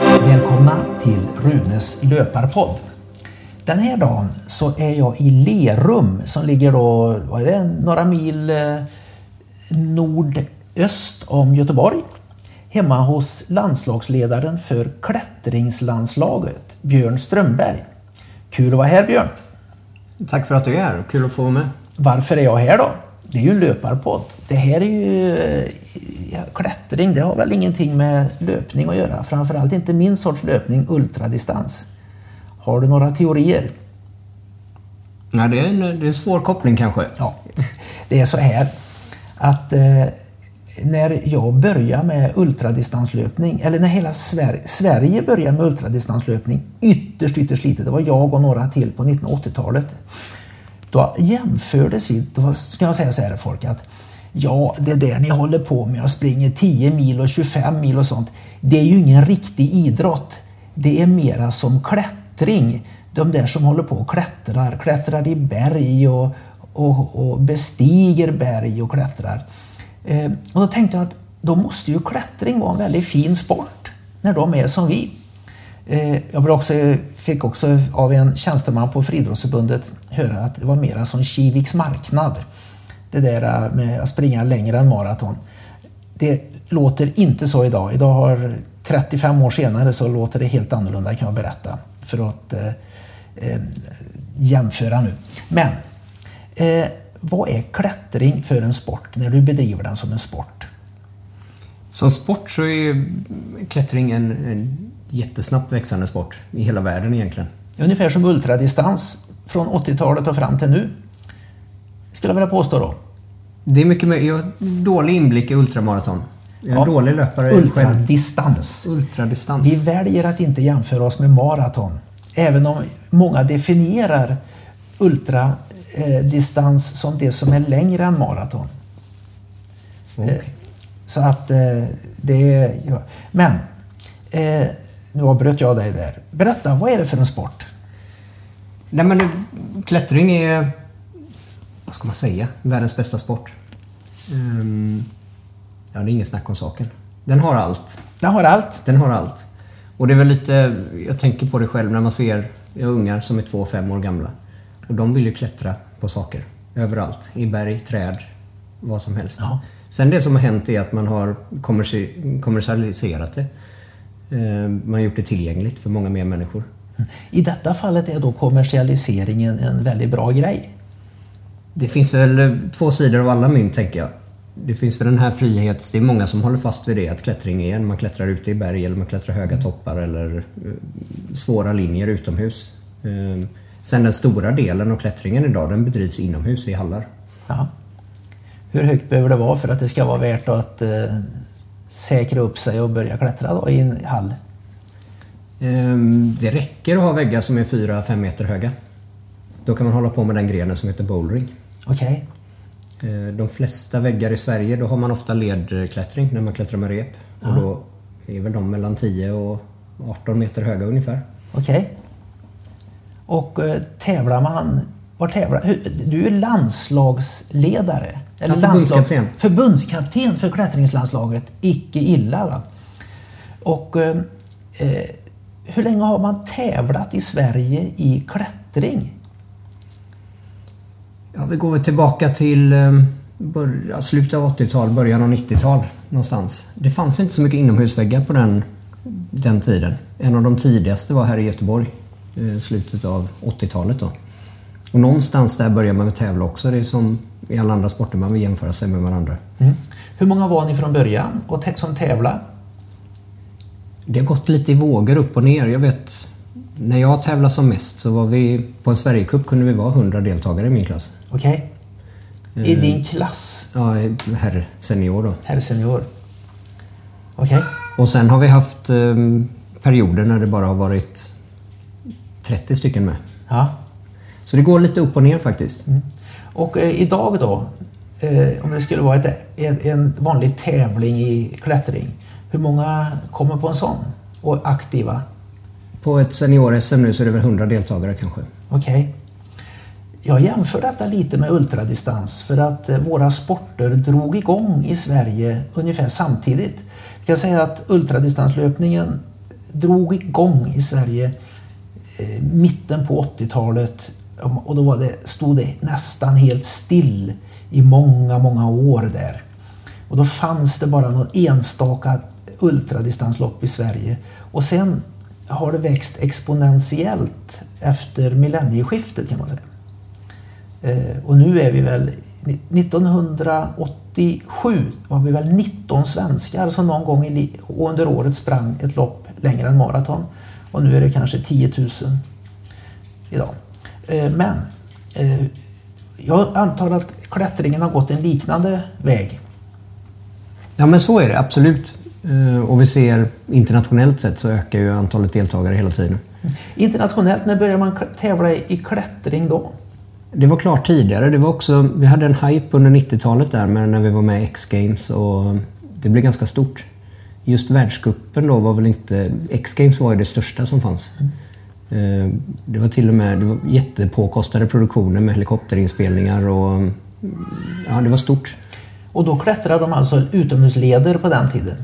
Välkomna till Runes löparpodd. Den här dagen så är jag i Lerum som ligger då, några mil eh, nordöst om Göteborg. Hemma hos landslagsledaren för klättringslandslaget, Björn Strömberg. Kul att vara här Björn! Tack för att du är här. Kul att få vara med. Varför är jag här då? Det är ju en löparpodd. Det här är ju ja, klättring. Det har väl ingenting med löpning att göra. Framförallt inte min sorts löpning, ultradistans. Har du några teorier? Nej, det är en, det är en svår koppling kanske. Ja, det är så här att eh, när jag började med ultradistanslöpning, eller när hela Sverige, Sverige började med ultradistanslöpning, ytterst, ytterst lite, det var jag och några till på 1980-talet. Då jämfördes vi, då ska jag säga så här folk att ja, det där ni håller på med, och springer 10 mil och 25 mil och sånt, det är ju ingen riktig idrott. Det är mera som klättring. De där som håller på och klättrar, klättrar i berg och, och, och bestiger berg och klättrar. Eh, och då tänkte jag att då måste ju klättring vara en väldigt fin sport när de är som vi. Eh, jag också, fick också av en tjänsteman på Friidrottsförbundet höra att det var mera som Kiviks marknad. Det där med att springa längre än maraton. Det låter inte så idag. Idag har 35 år senare så låter det helt annorlunda kan jag berätta. För att eh, eh, jämföra nu. Men eh, vad är klättring för en sport när du bedriver den som en sport? Som sport så är klättring en, en jättesnabbt växande sport i hela världen egentligen. Ungefär som ultradistans från 80-talet och fram till nu. Skulle jag vilja påstå då. Det är mycket Jag har dålig inblick i ultramaraton. Jag är Ja. en dålig löpare Ultradistans. Ultradistans. Vi väljer att inte jämföra oss med maraton. Även om många definierar ultradistans som det som är längre än maraton. Okej. Så att eh, det är... Ja. Men, eh, nu avbröt jag dig där. Berätta, vad är det för en sport? Nej men klättring är, vad ska man säga, världens bästa sport. Ehm, ja, det är ingen snack om saken. Den har allt. Den har allt. Den har allt. Och det är väl lite, jag tänker på det själv när man ser jag ungar som är två och fem år gamla. Och de vill ju klättra på saker. Överallt. I berg, träd, vad som helst. Ja. Sen det som har hänt är att man har kommersi- kommersialiserat det. Eh, Man har gjort det tillgängligt för många mer människor. I detta fallet är då kommersialiseringen en väldigt bra grej. Det finns väl två sidor av alla mynt tänker jag. Det finns väl den här frihets... Det är många som håller fast vid det att klättring är en. Man klättrar ute i berg eller man klättrar höga toppar eller eh, svåra linjer utomhus. Eh, Sen den stora delen av klättringen idag den bedrivs inomhus i hallar. Ja. Hur högt behöver det vara för att det ska vara värt att eh, säkra upp sig och börja klättra då, i en hall? Eh, Det räcker att ha väggar som är 4-5 meter höga. Då kan man hålla på med den grenen som heter bouldering. Okej. Eh, De flesta väggar i Sverige då har man ofta ledklättring när man klättrar med rep. Och då är väl de mellan 10 och 18 meter höga ungefär. Okej. Och eh, tävlar man... Var tävlar Du är landslagsledare? Ja, förbundskapten. förbundskapten för klättringslandslaget. Icke illa va? Och eh, eh, hur länge har man tävlat i Sverige i klättring? Ja, vi går tillbaka till eh, bör- ja, slutet av 80-tal, början av 90-tal någonstans. Det fanns inte så mycket inomhusväggar på den, den tiden. En av de tidigaste var här i Göteborg, eh, slutet av 80-talet då. Och någonstans där börjar man med tävla också. Det är som i alla andra sporter, man vill jämföra sig med varandra. Mm. Hur många var ni från början och som tävlade? Det har gått lite i vågor upp och ner. Jag vet, när jag tävlade som mest så var vi på en Sverigecup kunde vi vara 100 deltagare i min klass. Okej? I din klass, Ja, herr senior då. herr senior? Okej? Och sen har vi haft eh, perioder när det bara har varit 30 stycken med. Ja. Så det går lite upp och ner faktiskt. Och eh, idag då, eh, om det skulle vara ett, en, en vanlig tävling i klättring, hur många kommer på en sån? Och aktiva? På ett senior-SM nu så är det väl 100 deltagare kanske. Okej. jag jämför detta lite med ultradistans för att eh, våra sporter drog igång i Sverige ungefär samtidigt. Jag kan säga att ultradistanslöpningen drog igång i Sverige eh, mitten på 80-talet och då var det, stod det nästan helt still i många, många år där. Och då fanns det bara någon enstaka ultradistanslopp i Sverige. Och sen har det växt exponentiellt efter millennieskiftet kan man säga. Eh, och nu är vi väl 1987 var vi väl 19 svenskar som någon gång under året sprang ett lopp längre än maraton. Och nu är det kanske 10 000 idag. Eh, men eh, jag antar att klättringen har gått en liknande väg. Ja men så är det absolut. Och vi ser internationellt sett så ökar ju antalet deltagare hela tiden. Internationellt, när börjar man tävla i klättring då? Det var klart tidigare. Det var också, vi hade en hype under 90-talet där med när vi var med i X-Games och det blev ganska stort. Just världskuppen då var väl inte... X-Games var ju det största som fanns. Mm. Det var till och med det var jättepåkostade produktioner med helikopterinspelningar och... Ja, det var stort. Och då klättrade de alltså utomhusleder på den tiden?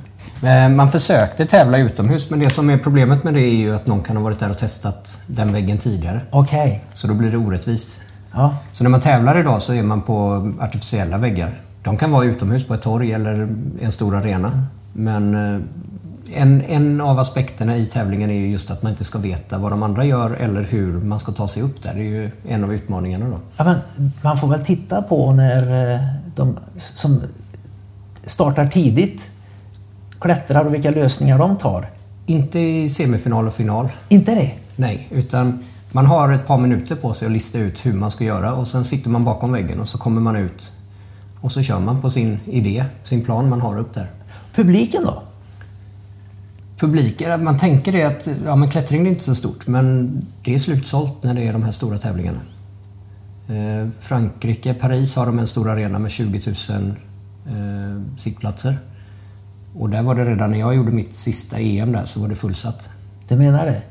Eh, man försökte tävla utomhus men det som är problemet med det är ju att någon kan ha varit där och testat den väggen tidigare. Okej. Okay. Så då blir det orättvist. Ja. Så när man tävlar idag så är man på artificiella väggar. De kan vara utomhus på ett torg eller en stor arena. Men eh, en, en av aspekterna i tävlingen är ju just att man inte ska veta vad de andra gör eller hur man ska ta sig upp där. Det är ju en av utmaningarna då. Ja, men man får väl titta på när eh, de som startar tidigt klättrar och vilka lösningar de tar. Inte i semifinal och final. Inte det? Nej, utan man har ett par minuter på sig att lista ut hur man ska göra och sen sitter man bakom väggen och så kommer man ut och så kör man på sin idé, sin plan man har upp där. Publiken då? Publiken, man tänker det att ja, men klättring är inte så stort men det är slutsålt när det är de här stora tävlingarna. Eh, Frankrike, Paris har de en stor arena med 20 000 eh, sittplatser. Och där var det redan när jag gjorde mitt sista EM där så var det fullsatt. Du menar det?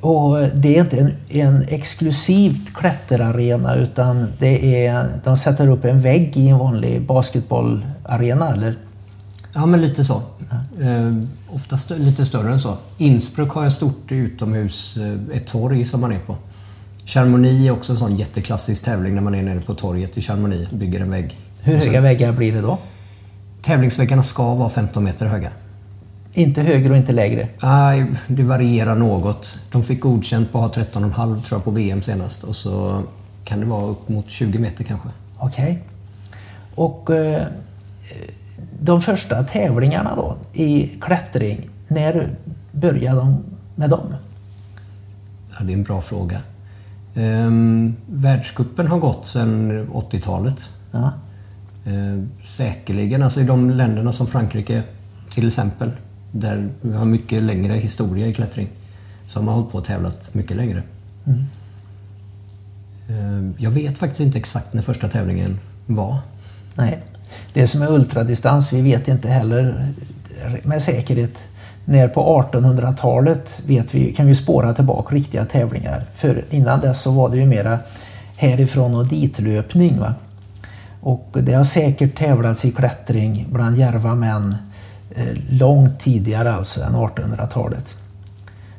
Och det är inte en, en exklusivt klätterarena utan det är, de sätter upp en vägg i en vanlig basketbollarena eller? Ja men lite så. Ja. Eh, oftast lite större än så. Innsbruck har ett stort utomhus, eh, ett torg som man är på. Chamonix är också en sån jätteklassisk tävling när man är nere på torget i Chamonix och bygger en vägg. Hur höga väggar blir det då? Tävlingsväggarna ska vara 15 meter höga. Inte högre och inte lägre? Nej, det varierar något. De fick godkänt på att ha 13,5 tror jag på VM senast och så kan det vara upp mot 20 meter kanske. Okej. Okay. Och eh, de första tävlingarna då i klättring, när började de med dem? Ja, det är en bra fråga. Ehm, världskuppen har gått sedan 80-talet. Ja. Ehm, säkerligen, alltså i de länderna som Frankrike till exempel där vi har mycket längre historia i klättring. Som har hållit på och tävlat mycket längre. Mm. Jag vet faktiskt inte exakt när första tävlingen var. Nej. Det som är ultradistans, vi vet inte heller med säkerhet. När på 1800-talet vet vi, kan vi spåra tillbaka riktiga tävlingar. För innan dess så var det ju mera härifrån och ditlöpning. Va? Och det har säkert tävlats i klättring bland järva män Eh, långt tidigare alltså än 1800-talet.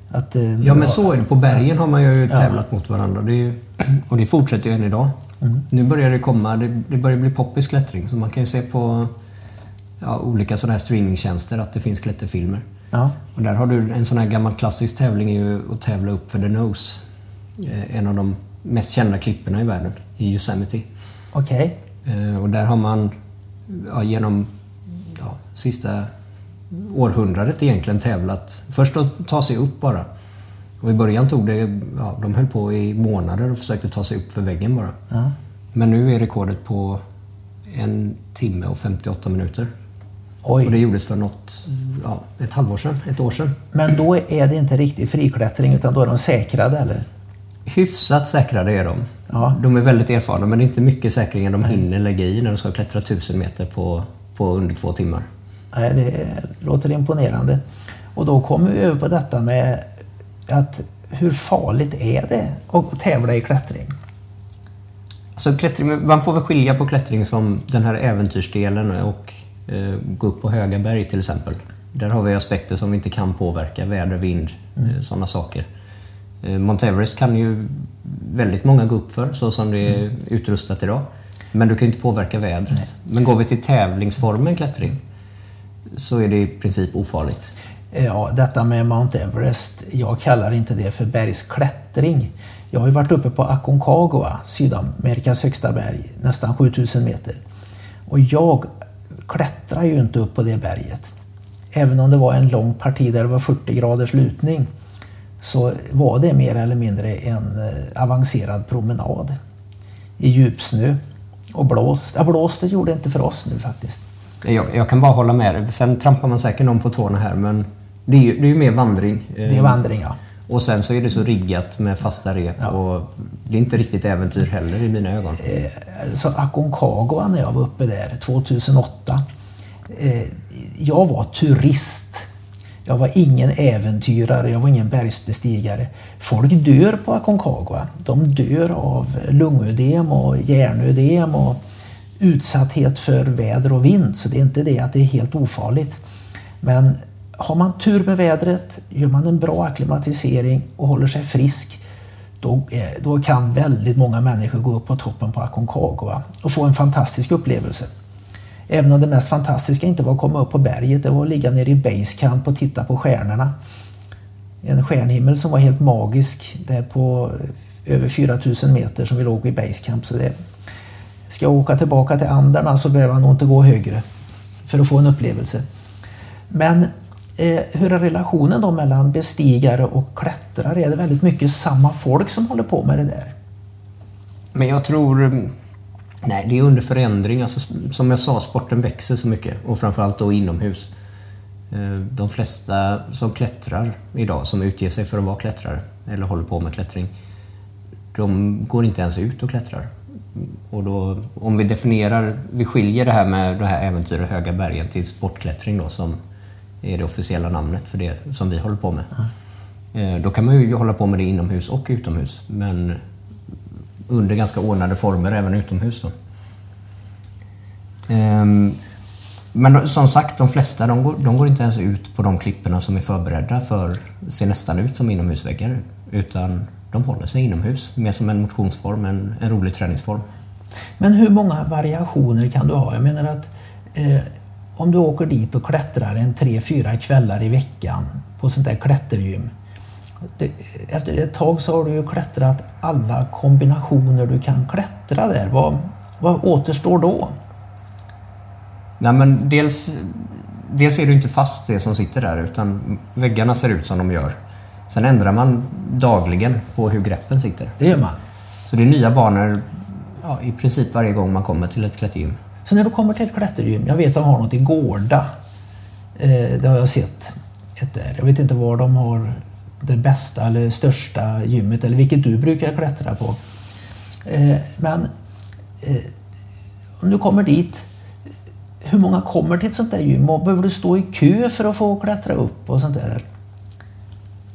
Att, eh, ja men så är det. På bergen har man ju tävlat ja. mot varandra. Det ju, och det fortsätter ju än idag. Mm. Nu börjar det komma, det, det börjar bli poppis klättring. Så man kan ju se på ja, olika sådana här streamingtjänster att det finns klätterfilmer. Ja. Och där har du en sån här gammal klassisk tävling är ju att tävla upp för The Nose. Eh, en av de mest kända klipporna i världen i Yosemite. Okej. Okay. Och där har man ja, genom ja, sista århundradet egentligen tävlat. Först att ta sig upp bara. Och i början tog det, ja, de höll på i månader och försökte ta sig upp för väggen bara. Ja. Men nu är rekordet på en timme och 58 minuter. Oj. Och det gjordes för något, ja, ett halvår sedan, ett år sedan. Men då är det inte riktigt friklättring utan då är de säkrade eller? Hyfsat säkrade är de. Ja. De är väldigt erfarna men det är inte mycket säkring de hinner lägga i när de ska klättra tusen meter på, på under två timmar. Nej, det låter imponerande. Och då kommer vi över på detta med att hur farligt är det att tävla i klättring? Alltså klättring, man får väl skilja på klättring som den här äventyrsdelen och eh, gå upp på höga berg till exempel. Där har vi aspekter som vi inte kan påverka, väder, vind, mm. eh, sådana saker. Eh, Mount Everest kan ju väldigt många gå upp för så som det är mm. utrustat idag. Men du kan inte påverka vädret. Nej. Men går vi till tävlingsformen klättring så är det i princip ofarligt. Ja, detta med Mount Everest, jag kallar inte det för bergsklättring. Jag har ju varit uppe på Aconcagua, Sydamerikas högsta berg, nästan 7000 meter. Och jag klättrar ju inte upp på det berget. Även om det var en lång parti där det var 40 graders lutning så var det mer eller mindre en eh, avancerad promenad i djupsnö. Och blåst. Ja, blåst det gjorde det inte för oss nu faktiskt. Jag, jag kan bara hålla med dig. Sen trampar man säkert någon på tårna här men det är ju, det är ju mer vandring. Det är vandring ja. Och sen så är det så riggat med fasta rep ja. och det är inte riktigt äventyr heller i mina ögon. Eh, så Aconcagua när jag var uppe där 2008. Eh, jag var turist. Jag var ingen äventyrare, jag var ingen bergsbestigare. Folk dör på Aconcagua. De dör av lungödem och hjärnödem och utsatthet för väder och vind. Så det är inte det att det är helt ofarligt. Men har man tur med vädret, gör man en bra akklimatisering och håller sig frisk, då, eh, då kan väldigt många människor gå upp på toppen på Aconcagua och få en fantastisk upplevelse. Även om det mest fantastiska inte var att komma upp på berget, det var att ligga nere i basecamp och titta på stjärnorna. En stjärnhimmel som var helt magisk där på eh, över 4000 meter som vi låg i basecamp. Så det, ska jag åka tillbaka till Anderna så behöver jag nog inte gå högre för att få en upplevelse. Men eh, hur är relationen då mellan bestigare och klättrare? Är det väldigt mycket samma folk som håller på med det där? Men jag tror Nej, det är under förändring. Alltså, som jag sa, sporten växer så mycket och framförallt då inomhus. Eh, de flesta som klättrar idag, som utger sig för att vara klättrare eller håller på med klättring, de går inte ens ut och klättrar. Och då, om vi definierar, vi skiljer det här med det här äventyret höga bergen till sportklättring då som är det officiella namnet för det som vi håller på med. Mm. Då kan man ju hålla på med det inomhus och utomhus men under ganska ordnade former även utomhus. Då. Ehm, men som sagt, de flesta de går, de går inte ens ut på de klipporna som är förberedda för, ser nästan ut som inomhusväggar. Utan de håller sig inomhus, mer som en motionsform, en, en rolig träningsform. Men hur många variationer kan du ha? Jag menar att eh, om du åker dit och klättrar en tre, fyra kvällar i veckan på sånt där klättergym det, efter ett tag så har du ju klättrat alla kombinationer du kan klättra där. Vad, vad återstår då? Nej, men dels, dels är det inte fast det som sitter där utan väggarna ser ut som de gör. Sen ändrar man dagligen på hur greppen sitter. Det gör man. Så det är nya banor ja, i princip varje gång man kommer till ett klättergym. Så när du kommer till ett klättergym, jag vet att de har något i Gårda. Eh, det har jag sett. Ett där. Jag vet inte var de har det bästa eller största gymmet eller vilket du brukar klättra på. Eh, men eh, om du kommer dit, hur många kommer till ett sånt där gym? Och behöver du stå i kö för att få klättra upp och sånt där?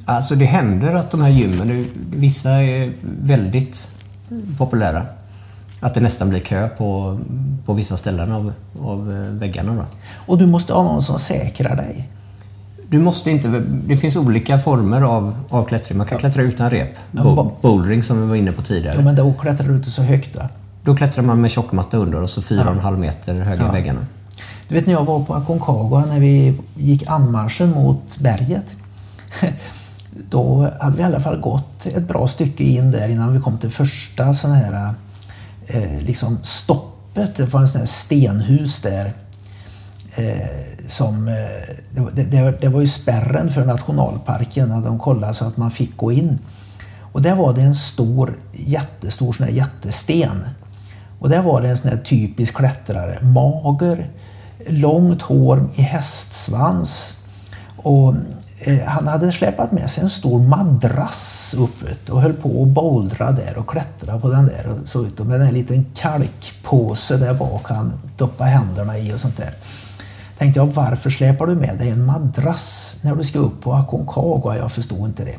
Alltså det händer att de här gymmen, vissa är väldigt populära. Att det nästan blir kö på, på vissa ställen av, av väggarna. Då. Och du måste ha någon som säkrar dig? Du måste inte, det finns olika former av, av klättring. Man kan ja. klättra utan rep. Bo, bouldering som vi var inne på tidigare. Ja, men då klättrar du inte så högt va? Då klättrar man med tjockmatta under och så 4,5 ja. meter höga ja. väggarna. Du vet när jag var på Aconcagua när vi gick anmarschen mot berget. Då hade vi i alla fall gått ett bra stycke in där innan vi kom till första sån här eh, liksom stoppet. Det fanns en stenhus där. Eh, som, eh, det, det, det, var ju spärren för nationalparken, att de kollade så att man fick gå in. Och där var det en stor, jättestor sån här jättesten. Och där var det en sån här typisk klättrare, mager, långt hår i hästsvans. Och eh, han hade släpat med sig en stor madrass upp och höll på att bouldra där och klättra på den där. Och så ut med en liten kalkpåse där bak han doppade händerna i och sånt där tänkte jag, varför släpar du med dig en madrass när du ska upp på Aconcagua? Jag förstod inte det.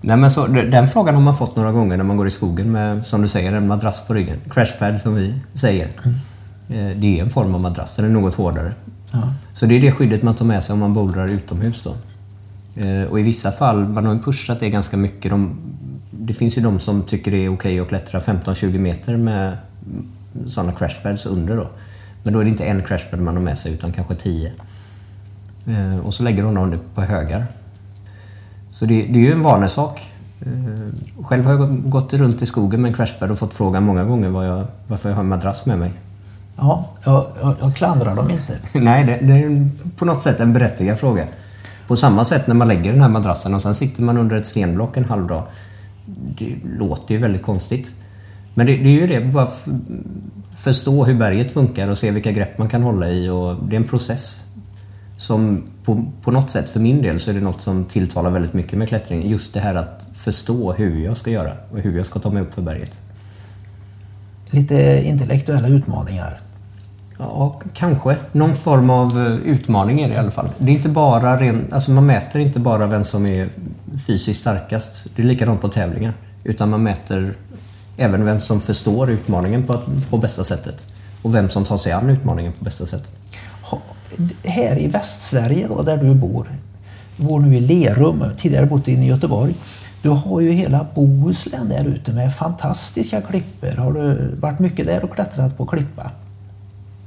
Nej, men så, den frågan har man fått några gånger när man går i skogen med, som du säger, en madrass på ryggen. Crashpad som vi säger. Mm. Det är en form av madrass, den är något hårdare. Ja. Så det är det skyddet man tar med sig om man bouldrar utomhus då. Eh, och i vissa fall, man har ju pushat det ganska mycket. De, det finns ju de som tycker det är okej att klättra 15-20 meter med sådana crashpads under då. Men då är det inte en crashpad man har med sig utan kanske 10. Eh, och så lägger de dem på högar. Så det, det är ju en vanesak. Eh, själv har jag gått runt i skogen med en crashpad och fått frågan många gånger var jag, varför jag har en madrass med mig. Ja, jag, jag, jag klandrar dem inte. Nej, det, det, är på något sätt en berättigad fråga. På samma sätt när man lägger den här madrassen och sen sitter man under ett stenblock en halv dag. Det låter ju väldigt konstigt. Men det, det är ju det, bara förstå hur berget funkar och se vilka grepp man kan hålla i och det är en process. Som på, på något sätt, för min del, så är det något som tilltalar väldigt mycket med klättring. Just det här att förstå hur jag ska göra och hur jag ska ta mig upp för berget. Lite intellektuella utmaningar. Ja, kanske. Någon form av eh, utmaning är det i alla fall. Det är inte bara ren, alltså man mäter inte bara vem som är fysiskt starkast. Det är likadant på tävlingar. Utan man mäter även vem som förstår utmaningen på, på bästa sättet. Och vem som tar sig an utmaningen på bästa sätt. Här i Västsverige då, där du bor, bor nu i Lerum, tidigare bott inne i Göteborg. Du har ju hela Bohuslän där ute med fantastiska klippor. Har du varit mycket där och klättrat på klippa?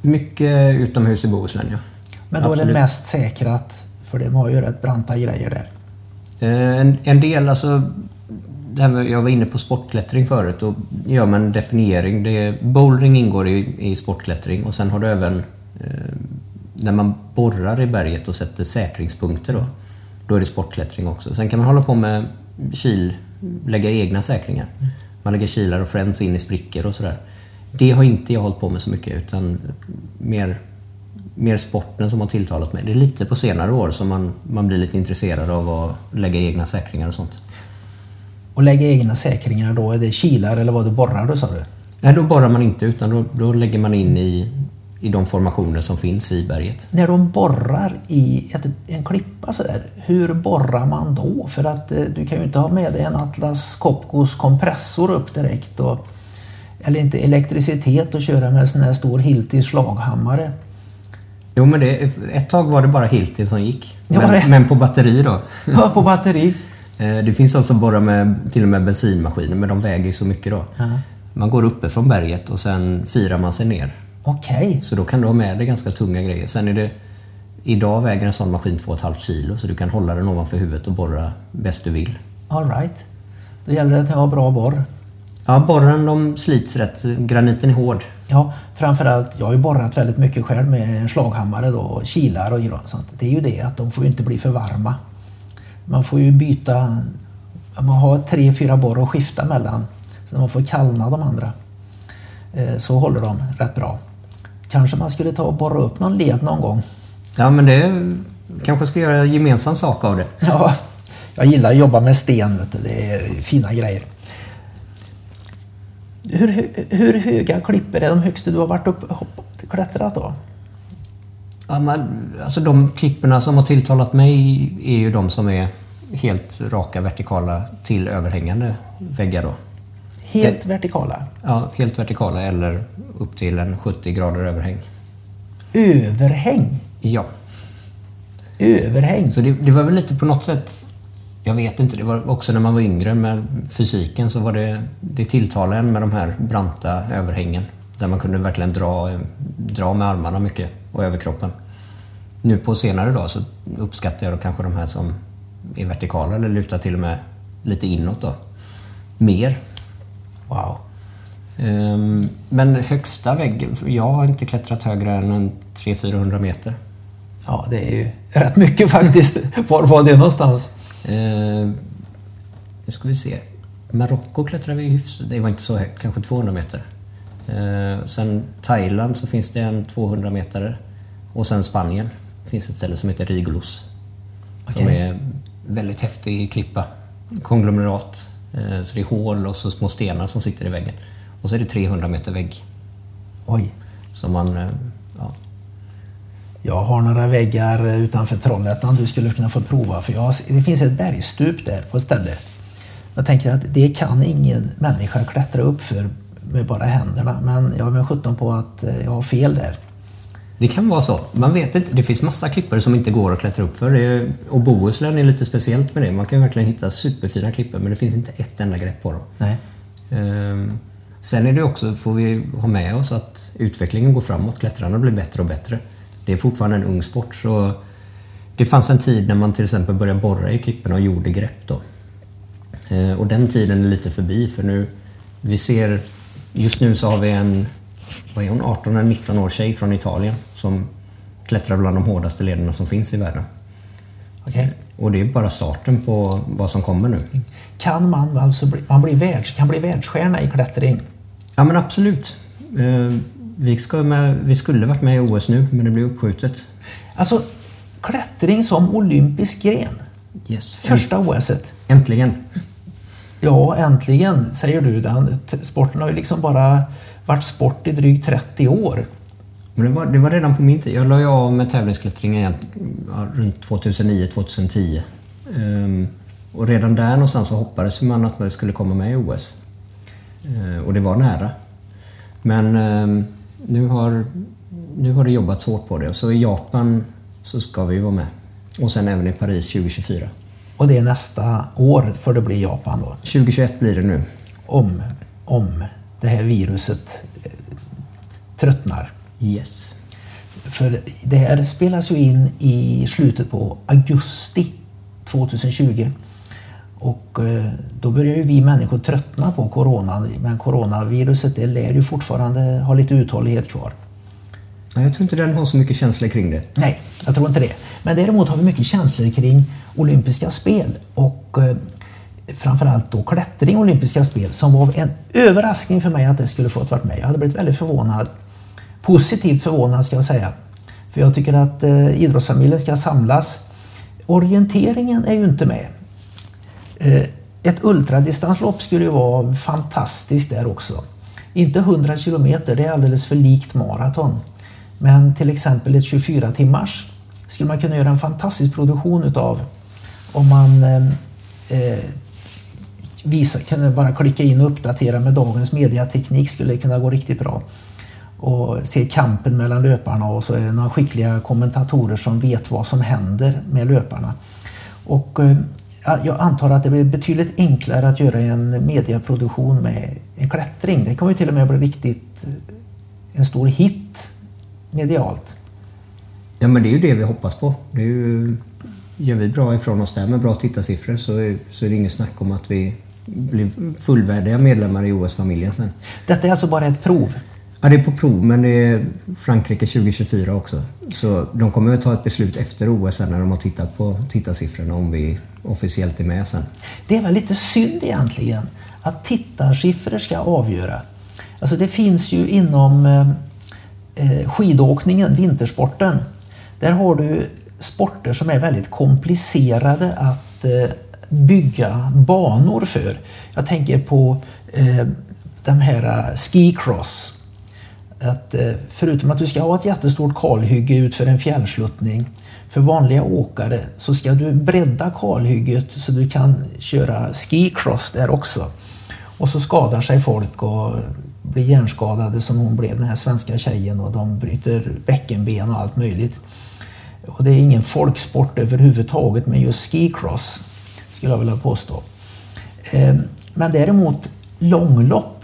Mycket utomhus i Bohuslän, ja. Men då Absolut. är det mest säkrat, för det har ju rätt branta grejer där. Eh, en, en del, alltså det här jag var inne på sportklättring förut. Då gör man en definiering. Det, bouldering ingår i, i sportklättring och sen har du även eh, när man borrar i berget och sätter säkringspunkter då. Då är det sportklättring också. Sen kan man hålla på med kil, lägga egna säkringar. Man lägger kilar och friends in i sprickor och sådär. Det har inte jag hållit på med så mycket utan mer, mer sporten som har tilltalat mig. Det är lite på senare år som man, man blir lite intresserad av att lägga egna säkringar och sånt. Och lägga egna säkringar då? Är det kilar eller vad du borrar då sa du? Nej, då borrar man inte utan då, då lägger man in i, i de formationer som finns i berget. När de borrar i ett, en klippa sådär, hur borrar man då? För att eh, du kan ju inte ha med dig en Atlas Copcos kompressor upp direkt och, eller inte elektricitet och köra med en sån här stor Hilti slaghammare. Jo, men det, ett tag var det bara Hilti som gick. Men, men på batteri då. Ja, på batteri. Eh, det finns de som borrar med till och med bensinmaskiner, men de väger ju så mycket då. Ja. Man går uppe från berget och sen firar man sig ner. Okej. Okay. Så då kan du ha med dig ganska tunga grejer. Sen är det... Idag väger en sån maskin 2,5 kilo så du kan hålla den ovanför huvudet och borra bäst du vill. All right. Då gäller det att ha bra borr. Ja, borren de slits rätt. Graniten är hård. Ja, framförallt. Jag har ju borrat väldigt mycket själv med en slaghammare då, och kilar och sånt. Det är ju det att de får inte bli för varma. Man får ju byta, man har tre, fyra borr att skifta mellan. Så man får kallna de andra. Eh, så håller de rätt bra. Kanske man skulle ta och borra upp någon led någon gång. Ja, men det kanske ska göra gemensam sak av det. Ja, jag gillar att jobba med sten. Det är fina grejer. Hur, hur höga klippor är de högsta du har varit upp och klättrat då? Ja, men, alltså de klipporna som har tilltalat mig är ju de som är helt raka vertikala till överhängande väggar. Då. Helt vertikala? Ja, helt vertikala eller upp till en 70 grader överhäng. Överhäng? Ja. Överhäng? Så det, det, var väl lite på något sätt, jag vet inte, det var också när man var yngre med fysiken så var det, det tilltalade en med de här branta överhängen. Där man kunde verkligen dra, dra med armarna mycket och överkroppen. Nu på senare dag så uppskattar jag kanske de här som är vertikala eller lutar till och med lite inåt då. Mer. Wow. Um, men högsta väggen, jag har inte klättrat högre än 300-400 meter. Ja, det är ju rätt mycket faktiskt. Var var det någonstans? Uh, nu ska vi se. Marocko klättrade vi hyfsat, det var inte så högt, kanske 200 meter. Uh, sen Thailand så finns det en 200 meter. Och sen Spanien finns ett ställe som heter Rigolos. Okay. Som är väldigt häftig klippa. Konglomerat. Eh, så det är hål och så små stenar som sitter i väggen. Och så är det 300 meter vägg. Oj. Som man, eh, ja. Jag har några väggar utanför Trollhättan du skulle kunna få prova. För jag, det finns ett bergstup där på ett ställe. Jag tänker att det kan ingen människa klättra upp för med bara händerna. Men jag är med 17 på att eh, jag har fel där. Det kan vara så. Man vet inte. Det finns massa klippor som inte går att klättra upp för. Det- Och Bohuslän är lite speciellt med det. Man kan verkligen hitta superfina klippor men det finns inte ett enda grepp på dem. Nej. Ehm, Sen är det också, får vi ha med oss att utvecklingen går framåt. Klättrarna blir bättre och bättre. Det är fortfarande en ung sport så det fanns en tid när man till exempel började borra i klipporna och gjorde grepp då. Eh, Och den tiden är lite förbi för nu, vi ser, just nu så har vi en, vad är hon, 18 eller 19 år tjej från Italien som klättrar bland de hårdaste lederna som finns i världen. Okej. Och det är bara starten på vad som kommer nu. Kan man alltså bli, man bli världs, kan bli världsstjärna i klättring? Ja men absolut. Eh, Vi, ska med, vi skulle varit med i OS nu men det blev uppskjutet. Alltså klättring som olympisk gren. Yes. Första OSet. Äntligen. Ja, äntligen, säger du. Den, sporten har ju liksom bara varit sport i drygt 30 år. Men det var, det var redan på min tid. Jag la ju av med tävlingsklättring igen runt 2009-2010. Um, ehm, och redan där någonstans så hoppades man att man skulle komma med i OS. Uh, ehm, och det var nära. Men um, nu, har, nu har det jobbats hårt på det. Och så i Japan så ska vi ju vara med. Och sen även i Paris 2024. Och det är nästa år för det blir Japan då. 2021 blir det nu. Om, om det här viruset eh, tröttnar. Yes. För det här spelas ju in i slutet på augusti 2020. Och eh, då börjar ju vi människor tröttna på coronan. Men coronaviruset det lär ju fortfarande ha lite uthållighet kvar. Nej, Jag tror inte den har så mycket känslor kring det. Nej, jag tror inte det. Men däremot har vi mycket känslor kring olympiska spel och eh, framförallt då klättring och olympiska spel som var en överraskning för mig att det skulle fått vara med. Jag hade blivit väldigt förvånad. Positivt förvånad ska jag säga. För jag tycker att eh, idrottsfamiljen ska samlas. Orienteringen är ju inte med. Eh, ett ultradistanslopp skulle ju vara fantastiskt där också. Inte 100 kilometer, det är alldeles för likt maraton. Men till exempel ett 24 timmars skulle man kunna göra en fantastisk produktion utav om man eh, eh visa, kunde bara klicka in och uppdatera med dagens mediateknik skulle det kunna gå riktigt bra. Och se kampen mellan löparna och så är det några skickliga kommentatorer som vet vad som händer med löparna. Och eh, jag antar att det blir betydligt enklare att göra en mediaproduktion med en klättring. Det kommer ju till och med bli riktigt eh, en stor hit medialt. Ja, men det är ju det vi hoppas på. Det är ju, gör vi bra ifrån oss där med bra tittarsiffror så är, så är det inget snack om att vi blir fullvärdiga medlemmar i OS-familjen sen. Detta är alltså bara ett prov. Ja, det är på prov, men det är Frankrike 2024 också. Så de kommer att ta ett beslut efter OS när de har tittat på tittarsiffrorna om vi officiellt är med sen. Det är väl lite synd egentligen att tittarsiffror ska avgöra. Alltså det finns ju inom eh, Eh, skidåkningen, vintersporten, där har du sporter som är väldigt komplicerade att eh, bygga banor för. Jag tänker på eh, de här eh, ski cross. Att, förutom att du ska ha ett jättestort kalhygge ut för en fjällsluttning för vanliga åkare så ska du bredda kalhygget så du kan köra ski cross där också. Och så skadar sig folk och blir hjärnskadade som hon blev, den här svenska tjejen och de bryter bäckenben och allt möjligt. Och det är ingen folksport överhuvudtaget med just skicross, skulle jag vilja påstå. Ehm, men däremot långlopp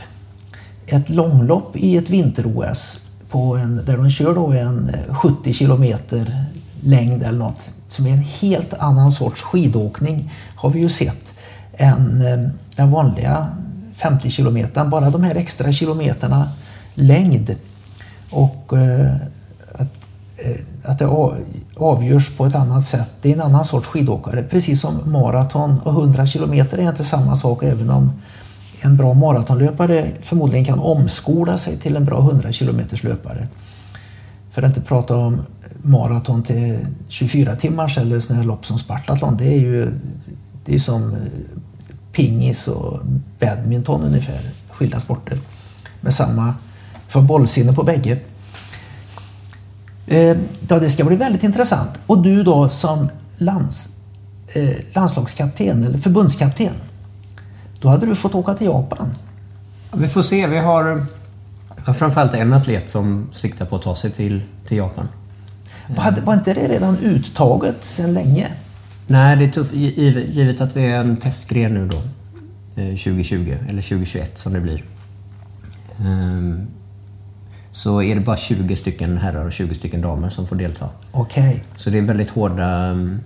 ett långlopp i ett vinter-OS där de kör då en eh, 70 kilometer längd eller något som är en helt annan sorts skidåkning har vi ju sett än ehm, den vanliga 50 kilometern. Bara de här extra kilometerna längd och eh, att, eh, att det avgörs på ett annat sätt. Det är en annan sorts skidåkare. Precis som maraton och 100 kilometer är inte samma sak även om en bra maratonlöpare förmodligen kan omskola sig till en bra 100 kilometers löpare. För att inte prata om maraton till 24 timmars eller sådana här lopp som Spartathlon. Det är ju det är som eh, pingis och badminton ungefär. Skilda sporter. Med samma, för bollsinne på bägge. Eh, ja, det ska bli väldigt intressant. Och du då som lands, eh, landslagskapten eller förbundskapten. Då hade du fått åka till Japan. Vi får se. Vi har framförallt en atlet som siktar på att ta sig till, till Japan. Var, var inte det redan uttaget sedan länge? Nej, det är tufft givet, att vi är en testgren nu då. eh, 2020 eller 2021 som det blir. Ehm, Så är det bara 20 stycken herrar och 20 stycken damer som får delta. Okej. Så det är väldigt hårda... mm,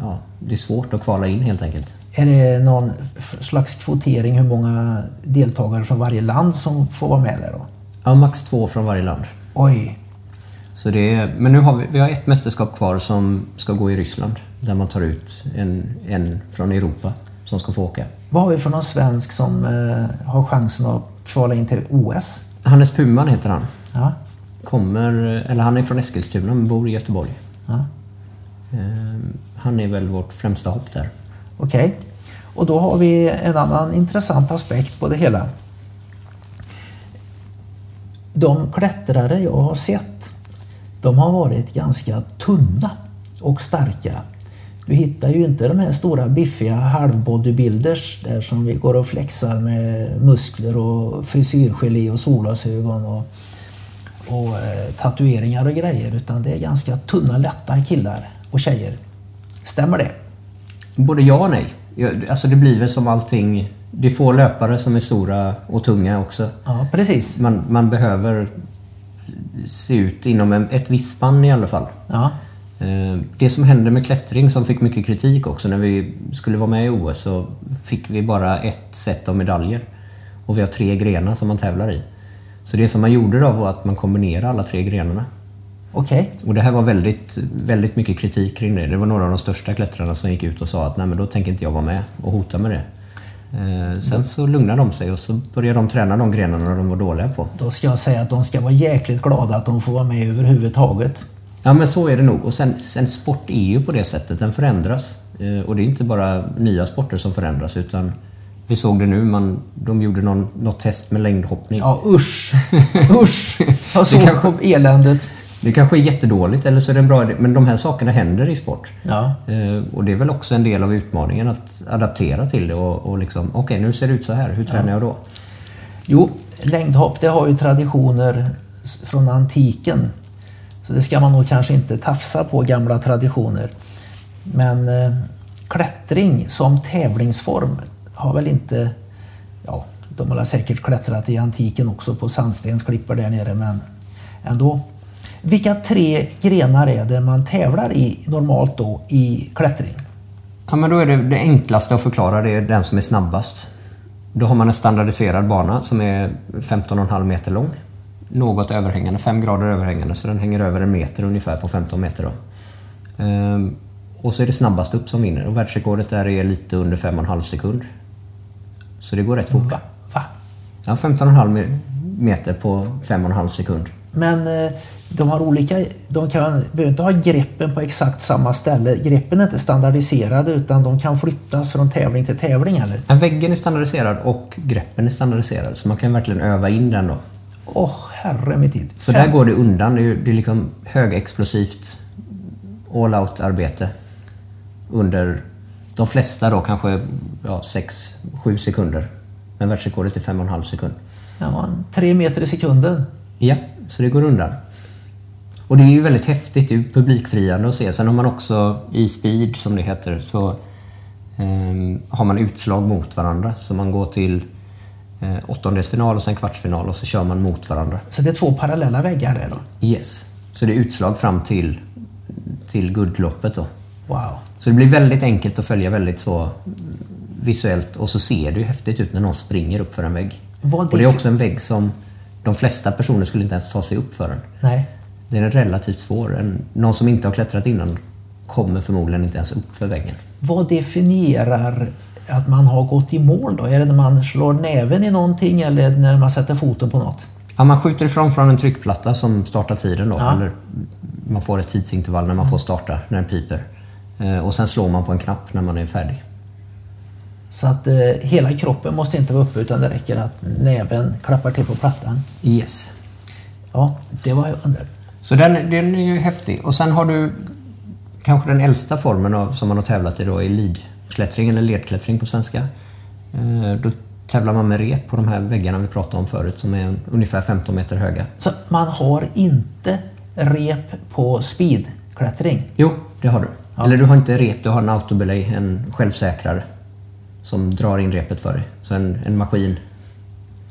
Ja, det är svårt att kvala in helt enkelt. Är det någon slags kvotering hur många deltagare från varje land som får vara med där då? Ja, max två från varje land. Oj, Så det är, men nu har vi, vi har ett mästerskap kvar som ska gå i Ryssland. Där man tar ut en, en från Europa som ska få åka. vad har vi för någon svensk som eh, har chansen att kvala in till OS? Hannes Puman heter han. Ja, Kommer, eller han är från Eskilstuna men bor i Göteborg. ja. Ehm, Han är väl vårt främsta hopp där. okej. Och då har vi en annan intressant aspekt på det hela. De klättrare jag har sett, de har varit ganska tunna och starka. Du hittar ju inte de här stora biffiga halvbodybuilders där som vi går och flexar med muskler och frisyrgelé och solglasögon och, och eh, tatueringar och grejer. Utan det är ganska tunna, lätta killar och tjejer. Stämmer det? Både ja och nej. Alltså det blir väl som allting. Det är få löpare som är stora och tunga också. Ja, precis. Man, man behöver se ut inom en, ett visst spann i alla fall. Ja, Eh, Det som hände med klättring som fick mycket kritik också när vi skulle vara med i OS så fick vi bara ett set av medaljer. Och vi har tre grenar som man tävlar i. Så det som man gjorde då var att man kombinerade alla tre grenarna. okej. Och det här var väldigt, väldigt mycket kritik kring det. Det var några av de största klättrarna som gick ut och sa att nej men då tänker inte jag vara med och hota med det. Eh, sen så lugnade de sig och så började de träna de grenarna de var dåliga på. Då ska jag säga att de ska vara jäkligt glada att de får vara med överhuvudtaget. Ja men så är det nog. Och sen, sen sport är ju på det sättet, den förändras. Eh, och det är inte bara nya sporter som förändras utan vi såg det nu, man, de gjorde någon, något test med längdhoppning. Ja, usch! Usch! Jag såg kanske- på eländet. Det kanske är jättedåligt eller så är det en bra idé, men de här sakerna händer i sport. Ja. Eh, och det är väl också en del av utmaningen att adaptera till det och, och liksom, okej nu ser det ut så här, hur tränar jag då? Jo, längdhopp det har ju traditioner från antiken. Så det ska man nog kanske inte tafsa på gamla traditioner. Men eh, klättring som tävlingsform har väl inte... Ja, de har säkert klättrat i antiken också på sandstensklippor där nere, men ändå. Vilka tre grenar är det man tävlar i normalt då i klättring? Ja, men då är det, det enklaste att förklara det är den som är snabbast. Då har man en standardiserad bana som är 15,5 meter lång. Något överhängande, 5 grader överhängande, så den hänger över en meter ungefär på 15 meter. Då. Ehm, och så är det snabbast upp som vinner och världsrekordet där är lite under 5,5 sekund. Så det går rätt fort. Va? Va? Ja, 15,5 me- meter på 5,5 sekund. Men eh, de har olika, de kan, behöver inte ha greppen på exakt samma ställe. Greppen är inte standardiserade utan de kan flyttas från tävling till tävling eller? Ja, väggen är standardiserad och greppen är standardiserad så man kan verkligen öva in den då. Åh, herre min tid. Så där går det undan. Det är, det är liksom högexplosivt all-out-arbete under de flesta då kanske ja, 6-7 sekunder. Men världsrekordet är 5,5 sekund. Ja, tre meter i sekunden. Ja, så det går undan. Och det är ju väldigt häftigt, det är ju publikfriande att se. Sen har man också i speed, som det heter, så ehm, har man utslag mot varandra. Så man går till eh, åttondelsfinal och sen kvartsfinal och så kör man mot varandra. Så det är två parallella väggar där då? Yes. Så det är utslag fram till, till guldloppet då. Wow. Så det blir väldigt enkelt att följa väldigt så visuellt och så ser det ju häftigt ut när någon springer upp för en vägg. Vad och det är det- också en vägg som de flesta personer skulle inte ens ta sig upp för den. Nej. Den är relativt svår. Någon som inte har klättrat innan kommer förmodligen inte ens upp för väggen. Vad definierar att man har gått i mål då? Är det när man slår näven i någonting eller när man sätter foten på något? Ja, man skjuter ifrån från en tryckplatta som startar tiden då. Ja. Eller man får ett tidsintervall när man får starta, när den piper. Eh, Och sen slår man på en knapp när man är färdig. Så att eh, hela kroppen måste inte vara uppe utan det räcker att näven klappar till på plattan. Yes. Ja, det var jag undrar. Så den, den är ju häftig. Och sen har du kanske den äldsta formen av, som man har tävlat i då, är leadklättring eller ledklättring på svenska. Eh, Då tävlar man med rep på de här väggarna vi pratade om förut som är ungefär 15 meter höga. Så man har inte rep på speedklättring? Jo, det har du. Eller du har inte rep, du har en autobelay, en självsäkrare som drar in repet för dig. Så en, en maskin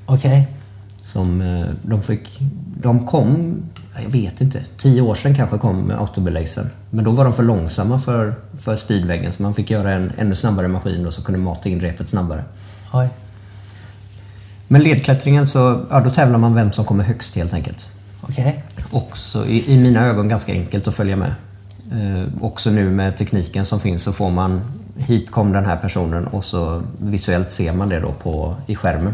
Okej. som eh, de fick... De kom, jag vet inte, tio år sedan kanske kom med autobelaysen. Men då var de för långsamma för, för speedväggen så man fick göra en ännu snabbare maskin då som kunde mata in repet snabbare. Oj. Men ledklättringen så, ja då tävlar man vem som kommer högst helt enkelt. Okej. Också i, i mina ögon ganska enkelt att följa med. Eh, också nu med tekniken som finns så får man hit kom den här personen och så visuellt ser man det då på, i skärmen.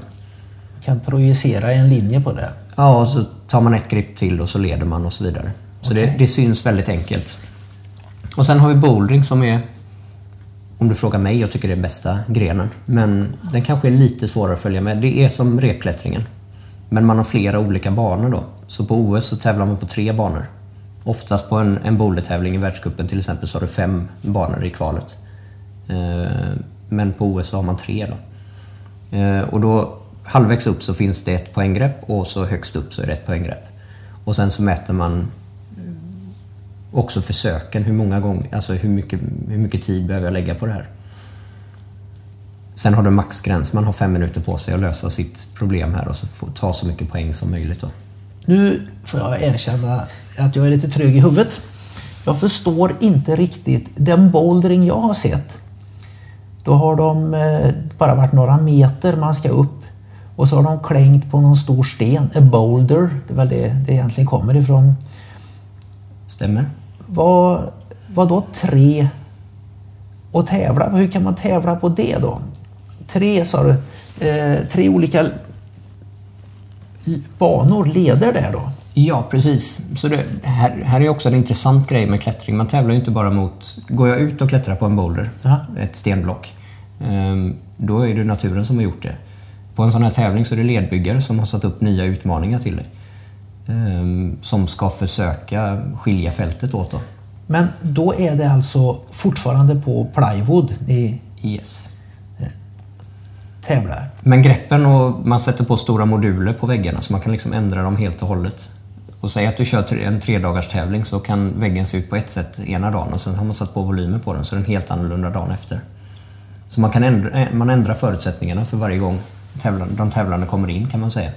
Kan projicera en linje på det? Ja, och så tar man ett grepp till och så leder man och så vidare. Så det, det syns väldigt enkelt. Och sen har vi bouldering som är, om du frågar mig, jag tycker det är bästa grenen. Men den kanske är lite svårare att följa med. Det är som repklättringen. Men man har flera olika banor då. Så på OS så tävlar man på tre banor. Oftast på en, en bouldertävling i världscupen till exempel så har du fem banor i kvalet. Eh, Men på OS så har man tre då. Eh, Och då halvvägs upp så finns det ett poänggrepp och så högst upp så är det ett poänggrepp. Och sen så mäter man eh, också försöken, hur många gånger, alltså hur mycket, hur mycket tid behöver jag lägga på det här. Sen har du en maxgräns, man har fem minuter på sig att lösa sitt problem här och så få ta så mycket poäng som möjligt. Då. Nu får jag erkänna att jag är lite trög i huvudet. Jag förstår inte riktigt. Den bouldering jag har sett, då har de eh, bara varit några meter man ska upp och så har de klängt på någon stor sten, en boulder, det är väl det det egentligen kommer ifrån. Stämmer? Vad, vad då tre och tävla? Hur kan man tävla på det då? Tre sa du, eh, tre olika banor leder där då? Ja, precis. Så det här, här är också en intressant grej med klättring. Man tävlar ju inte bara mot... Går jag ut och klättrar på en boulder, Ja. ett stenblock, ehm, då är det naturen som har gjort det. På en sån här tävling så är det ledbyggare som har satt upp nya utmaningar till dig. ehm, Som ska försöka skilja fältet åt då. Men då är det alltså fortfarande på plywood ni Yes. tävlar? Men greppen och man sätter på stora moduler på väggarna så man kan liksom ändra dem helt och hållet. Och säg att du kör en tre dagars tävling så kan väggen se ut på ett sätt ena dagen och sen har man satt på volymer på den så är den helt annorlunda dagen efter. Så man kan ändra, eh, man ändrar förutsättningarna för varje gång tävlan, de tävlande kommer in kan man säga.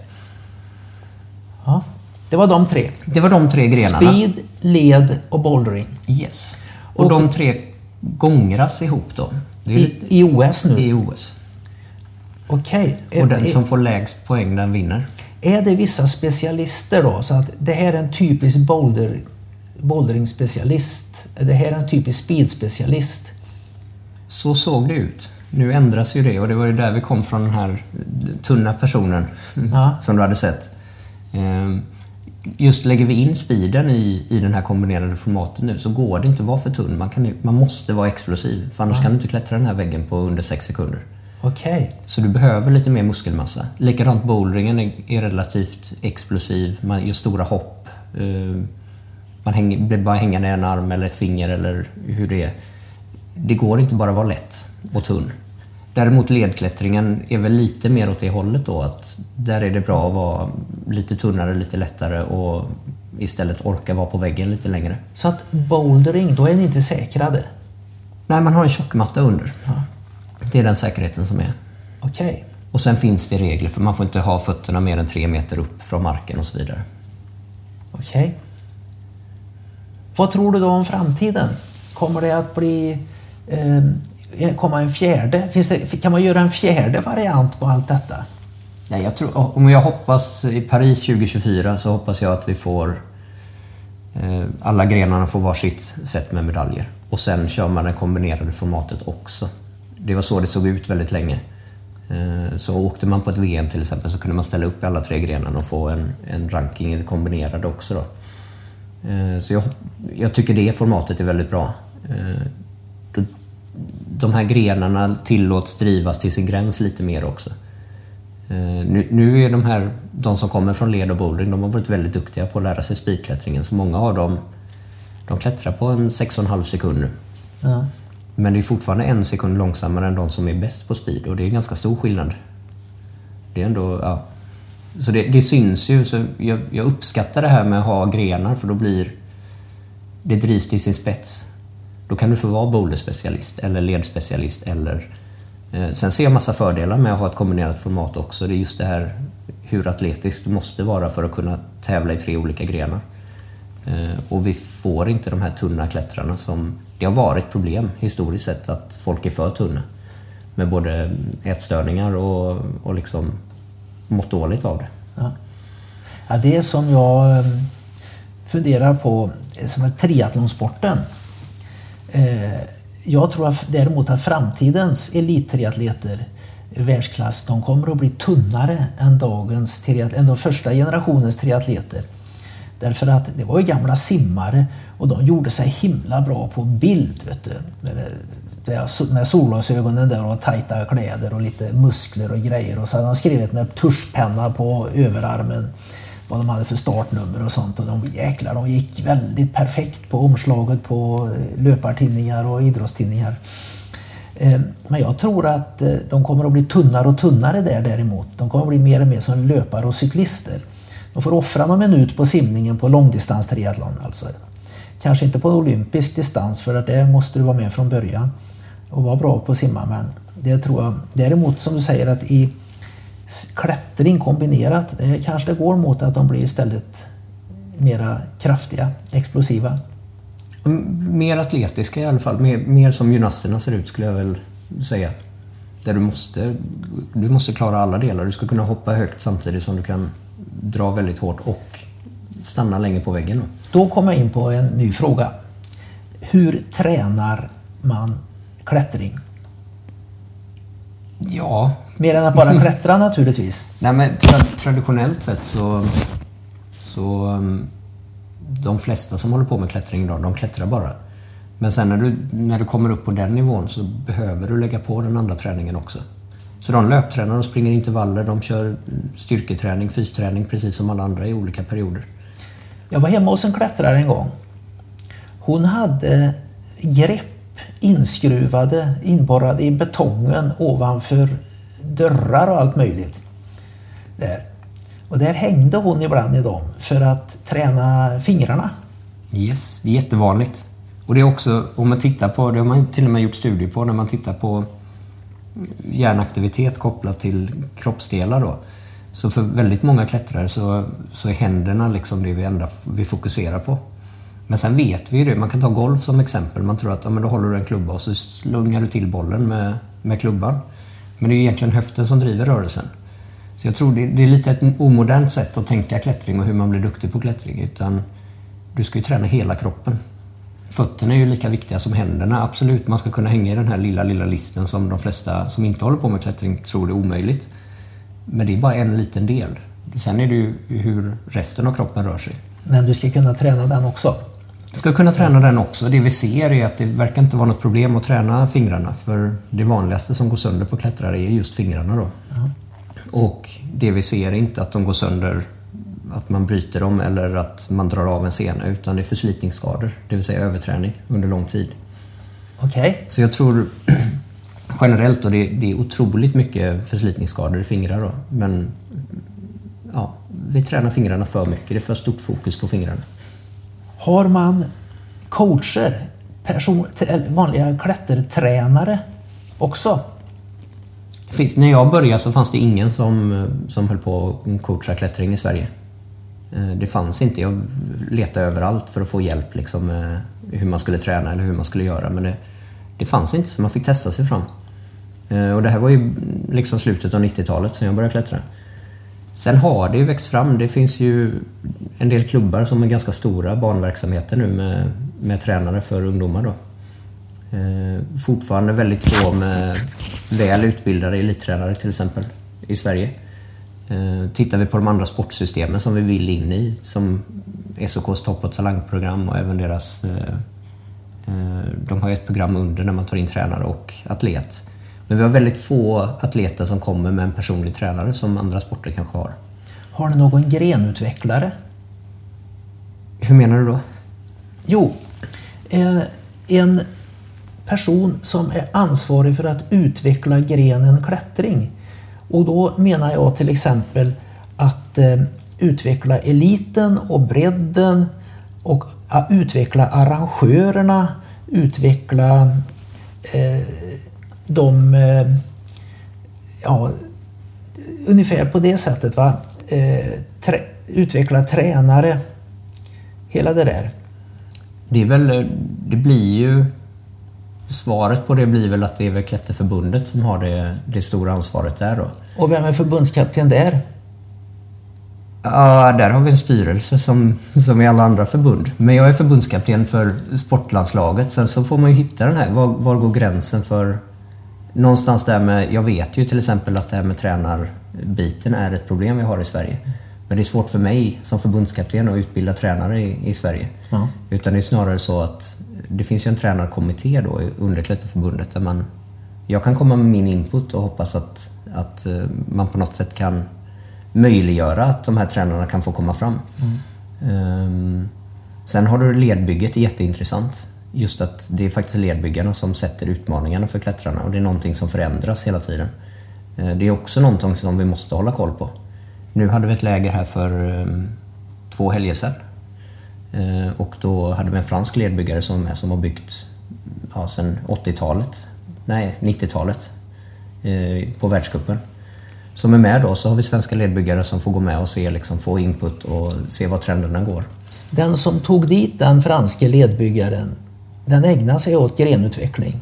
Ja. Det var de tre. Det var de tre grenarna. Speed, led och bouldering. Yes. Och, Och- de tre gångras ihop då. Det är I, lite, I OS nu? i OS. Okej. Är- Och den som får lägst poäng den vinner. Är det vissa specialister då? Så att det här är en typisk boulder, bouldering-specialist. Det här är en typisk speed-specialist. Så såg det ut. Nu ändras ju det och det var ju där vi kom från den här tunna personen Ja. som du hade sett. Ehm, Just lägger vi in speeden i, i den här kombinerade formatet nu så går det inte att vara för tunn. Man, kan, man måste vara explosiv för annars kan du inte klättra den här väggen på under 6 sekunder. Okej. Så du behöver lite mer muskelmassa. Likadant boulderingen är, är relativt explosiv. Man gör stora hopp. Eh, Man hänger, blir bara hängande i en arm eller ett finger eller hur det är. Det går inte bara att vara lätt och tunn. Däremot ledklättringen är väl lite mer åt det hållet då. Att där är det bra att vara lite tunnare, lite lättare och istället orka vara på väggen lite längre. Så att bouldering, då är ni inte säkrade? Nej, man har en tjockmatta under. Det är den säkerheten som är. Okej. Och sen finns det regler för man får inte ha fötterna mer än tre meter upp från marken och så vidare. Okej. Vad tror du då om framtiden? Kommer det att bli... Eh, komma en fjärde? Finns det, kan man göra en fjärde variant på allt detta? Nej, jag tror, om jag hoppas i Paris 2024 så hoppas jag att vi får eh, alla grenarna får varsitt set med medaljer. Och sen kör man det kombinerade formatet också. Det var så det såg ut väldigt länge. Eh, så åkte man på ett VM till exempel så kunde man ställa upp i alla tre grenarna och få en, en ranking i det kombinerade också. Då. Eh, så jag, jag tycker det formatet är väldigt bra. Eh, de här grenarna tillåts drivas till sin gräns lite mer också. Eh, Nu, nu är de här, de som kommer från led och bouldering, de har varit väldigt duktiga på att lära sig speedklättringen. Så många av dem, de klättrar på en 6,5 sekunder. Ja. Men det är fortfarande en sekund långsammare än de som är bäst på speed och det är en ganska stor skillnad. Det är ändå, ja. Så det, det syns ju. Så jag, jag, uppskattar det här med att ha grenar för då blir det drivs till sin spets. Då kan du få vara boulderspecialist eller ledspecialist eller eh, Sen ser jag massa fördelar med att ha ett kombinerat format också. Det är just det här hur atletisk du måste vara för att kunna tävla i tre olika grenar. Eh, och vi får inte de här tunna klättrarna som... Det har varit problem historiskt sett att folk är för tunna. Med både ätstörningar och, och liksom mått dåligt av det. Ja. ja det som jag eh, funderar på, eh, som är triathlonsporten. Eh, jag tror att däremot att framtidens elittriatleter världsklass, de kommer att bli tunnare än dagens än de första generationens triatleter. Därför att det var ju gamla simmare och de gjorde sig himla bra på bild. Vet du. Med solglasögonen där och tajta kläder och lite muskler och grejer. Och så hade de skrivit med tuschpenna på överarmen vad de hade för startnummer och sånt. Och de jäklar, de gick väldigt perfekt på omslaget på eh, löpartidningar och idrottstidningar. Eh, men jag tror att eh, de kommer att bli tunnare och tunnare där däremot. De kommer att bli mer och mer som löpare och cyklister. De får offra någon minut på simningen på långdistans-triathlon. Alltså. Kanske inte på olympisk distans för att det måste du vara med från början och vara bra på att simma. Men det tror jag. Däremot som du säger att i klättring kombinerat, det kanske det går mot att de blir istället mera kraftiga, explosiva. Mer atletiska i alla fall. Mer, mer som gymnasterna ser ut skulle jag väl säga. Där du måste, du måste klara alla delar. Du ska kunna hoppa högt samtidigt som du kan dra väldigt hårt och stanna länge på väggen. Då kommer jag in på en ny fråga. Hur tränar man klättring? Ja... Mer än att bara klättra naturligtvis. Nej, men tra traditionellt sett så... så um, de flesta som håller på med klättring idag, de klättrar bara. Men sen när du, när du kommer upp på den nivån så behöver du lägga på den andra träningen också. Så de löptränar, de springer intervaller, de kör styrketräning, fysträning precis som alla andra i olika perioder. Jag var hemma hos en klättrare en gång. Hon hade grepp inskruvade, inborrade i betongen ovanför dörrar och allt möjligt. Där. Och där hängde hon ibland i dem för att träna fingrarna. Yes, det är jättevanligt. Och det är också, om man tittar på, det har man till och med gjort studier på, när man tittar på hjärnaktivitet kopplat till kroppsdelar då. Så för väldigt många klättrare så, så är händerna liksom det vi, enda, vi fokuserar på. Men sen vet vi ju det. Man kan ta golf som exempel. Man tror att ja, men då håller du en klubba och så slungar du till bollen med, med klubban. Men det är ju egentligen höften som driver rörelsen. Så jag tror det, det är lite ett omodernt sätt att tänka klättring och hur man blir duktig på klättring. Utan du ska ju träna hela kroppen. Fötterna är ju lika viktiga som händerna. Absolut, man ska kunna hänga i den här lilla, lilla listen som de flesta som inte håller på med klättring tror är omöjligt. Men det är bara en liten del. Sen är det ju hur resten av kroppen rör sig. Men du ska kunna träna den också? Du ska kunna träna den också. Det vi ser är att det verkar inte vara något problem att träna fingrarna. För det vanligaste som går sönder på klättrare är just fingrarna. Då. Ja. Och det vi ser är inte att de går sönder, att man bryter dem eller att man drar av en sena. Utan det är förslitningsskador, det vill säga överträning under lång tid. Okej. Okay. Så jag tror generellt, och det, det, är otroligt mycket förslitningsskador i fingrar. Då. Men ja, vi tränar fingrarna för mycket. Det är för stort fokus på fingrarna. Har man coacher, person, vanliga klättertränare också? Finns, när jag började så fanns det ingen som, som höll på att coacha klättring i Sverige. Eh, det fanns inte. Jag letade överallt för att få hjälp liksom, med hur man skulle träna eller hur man skulle göra. Men det, det fanns inte, så man fick testa sig fram. Eh, och det här var ju liksom slutet av 90-talet som jag började klättra. Sen har det ju växt fram. Det finns ju en del klubbar som är ganska stora barnverksamheter nu med, med tränare för ungdomar. Då. Eh, fortfarande väldigt få med väl utbildade elittränare till exempel i Sverige. Eh, tittar vi på de andra sportsystemen som vi vill in i, som SOKs topp och talangprogram och även deras... Eh, eh, de har ju ett program under när man tar in tränare och atlet. Men vi har väldigt få atleter som kommer med en personlig tränare som andra sporter kanske har. Har ni någon grenutvecklare? Hur menar du då? Jo, en person som är ansvarig för att utveckla grenen klättring. Och då menar jag till exempel att eh, utveckla eliten och bredden och att utveckla arrangörerna, utveckla eh, de... Eh, ja, ungefär på det sättet. Va? Eh, trä, utveckla tränare. Hela det där. Det är väl... Det blir ju... Svaret på det blir väl att det är väl Klätterförbundet som har det, det stora ansvaret där då. Och vem är förbundskapten där? Ja, där har vi en styrelse som, som i alla andra förbund. Men jag är förbundskapten för sportlandslaget. Sen så får man ju hitta den här, var, var går gränsen för... Någonstans där med, jag vet ju till exempel att det här med tränarbiten är ett problem vi har i Sverige. Men det är svårt för mig som förbundskapten att utbilda tränare i, i Sverige. Ja. Utan det är snarare så att det finns ju en tränarkommitté då under Klätterförbundet där man... Jag kan komma med min input och hoppas att, att eh, man på något sätt kan möjliggöra att de här tränarna kan få komma fram. Mm. Um, sen har du ledbygget, det är jätteintressant. Just att det är faktiskt ledbyggarna som sätter utmaningarna för klättrarna och det är någonting som förändras hela tiden. Eh, det är också någonting som vi måste hålla koll på. Nu hade vi ett läger här för ehm, två helger sedan. Eh, och då hade vi en fransk ledbyggare som, är, som har byggt ja, sedan 80-talet, nej 90-talet, eh, på världscupen som är med då. Så har vi svenska ledbyggare som får gå med och se, liksom, få input och se var trenderna går. Den som tog dit den franske ledbyggaren, den ägnar sig åt grenutveckling.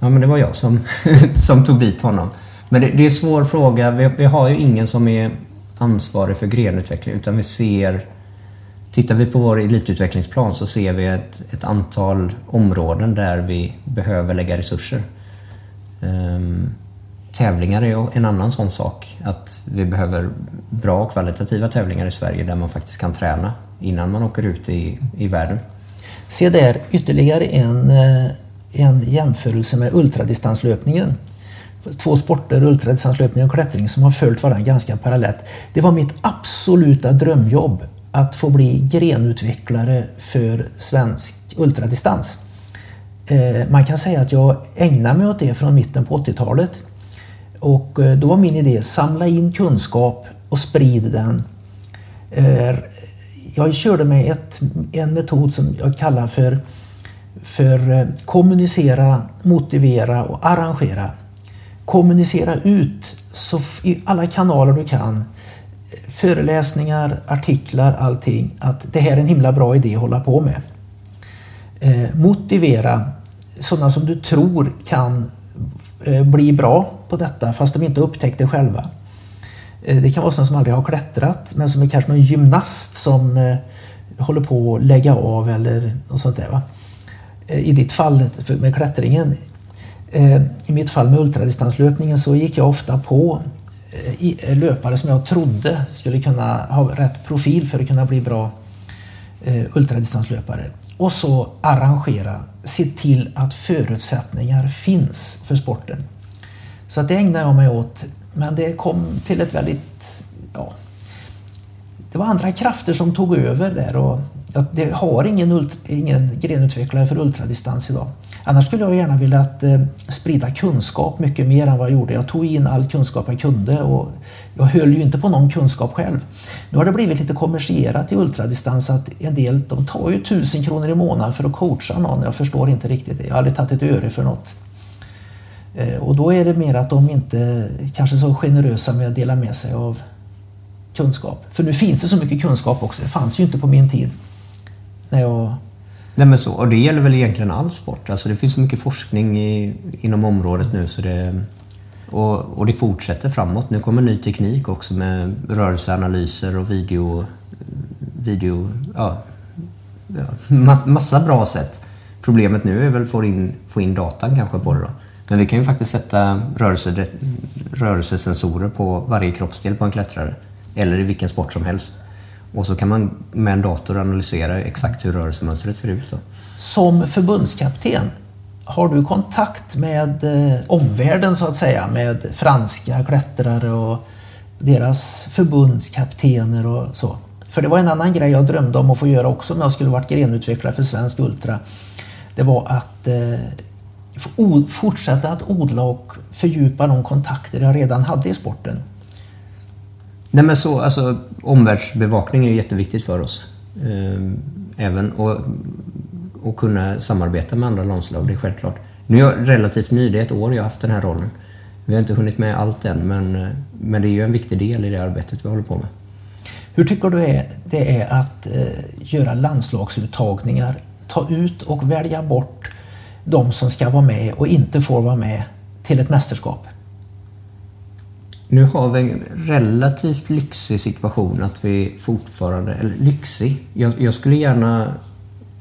Ja, men det var jag som, som tog dit honom. Men det, det är en svår fråga. Vi, vi, har ju ingen som är ansvarig för grenutveckling utan vi ser Tittar vi på vår elitutvecklingsplan så ser vi ett, ett antal områden där vi behöver lägga resurser. Um, Tävlingar är en annan sån sak. Att vi behöver bra kvalitativa tävlingar i Sverige där man faktiskt kan träna innan man åker ut i, i världen. Se där ytterligare en, eh, en jämförelse med ultradistanslöpningen. Två sporter, ultradistanslöpning och klättring, som har följt varandra ganska parallellt. Det var mitt absoluta drömjobb att få bli grenutvecklare för svensk ultradistans. Eh, man kan säga att jag ägnade mig åt det från mitten på 80-talet och eh, då var min idé samla in kunskap och sprid den. Jag körde med ett, en metod som jag kallar för, för eh, kommunicera, motivera och arrangera. Kommunicera ut så i alla kanaler du kan. Föreläsningar, artiklar, allting. Att det här är en himla bra idé att hålla på med. Eh, motivera sådana som du tror kan Eh, bli bra på detta fast de inte upptäckt det själva. Eh, det kan vara sådana som aldrig har klättrat men som är kanske någon gymnast som eh, håller på att lägga av eller något sånt där. Va? Eh, I ditt fall med klättringen. I mitt fall med ultradistanslöpningen så gick jag ofta på löpare som jag trodde skulle kunna ha rätt profil för att kunna bli bra ultradistanslöpare. Och så arrangera se till att förutsättningar finns för sporten. Så att det ägnar jag mig åt. Men det kom till ett väldigt... Ja, det var andra krafter som tog över där. Och det har ingen, ingen grenutvecklare för ultradistans idag. Annars skulle jag gärna vilja att, eh, sprida kunskap mycket mer än vad jag gjorde. Jag tog in all kunskap jag kunde och jag höll ju inte på någon kunskap själv. Nu har det blivit lite kommersiellt i ultradistans att en del de tar ju tusen kronor i månaden för att coacha någon. Jag förstår inte riktigt det. Jag har aldrig tagit ett öre för något. Eh, och då är det mer att de inte kanske är så generösa med att dela med sig av kunskap. För nu finns det så mycket kunskap också. Det fanns ju inte på min tid. När jag Nej men så, och det gäller väl egentligen all sport. Alltså det finns så mycket forskning i, inom området nu så det, och, och det fortsätter framåt. Nu kommer ny teknik också med rörelseanalyser och video... video ja, massa bra sätt. Problemet nu är väl att få in, få in datan kanske på det då. Men vi kan ju faktiskt sätta rörelse, rörelsesensorer på varje kroppsdel på en klättrare. Eller i vilken sport som helst. Och så kan man med en dator analysera exakt hur rörelsemönstret ser ut. Då. Som förbundskapten, har du kontakt med eh, omvärlden så att säga? Med franska klättrare och deras förbundskaptener och så? För det var en annan grej jag drömde om att få göra också när jag skulle varit grenutvecklare för Svensk Ultra. Det var att eh, fortsätta att odla och fördjupa de kontakter jag redan hade i sporten. Nej men så, alltså omvärldsbevakning är jätteviktigt för oss. Ehm, även och, och kunna samarbeta med andra landslag, det är självklart. Nu är jag relativt ny, det är ett år jag har haft den här rollen. Vi har inte hunnit med allt än, men, men det är ju en viktig del i det arbetet vi håller på med. Hur tycker du är, det är att eh, göra landslagsuttagningar, ta ut och välja bort de som ska vara med och inte får vara med till ett mästerskap? Nu har vi en relativt lyxig situation att vi fortfarande, eller lyxig, jag, jag skulle gärna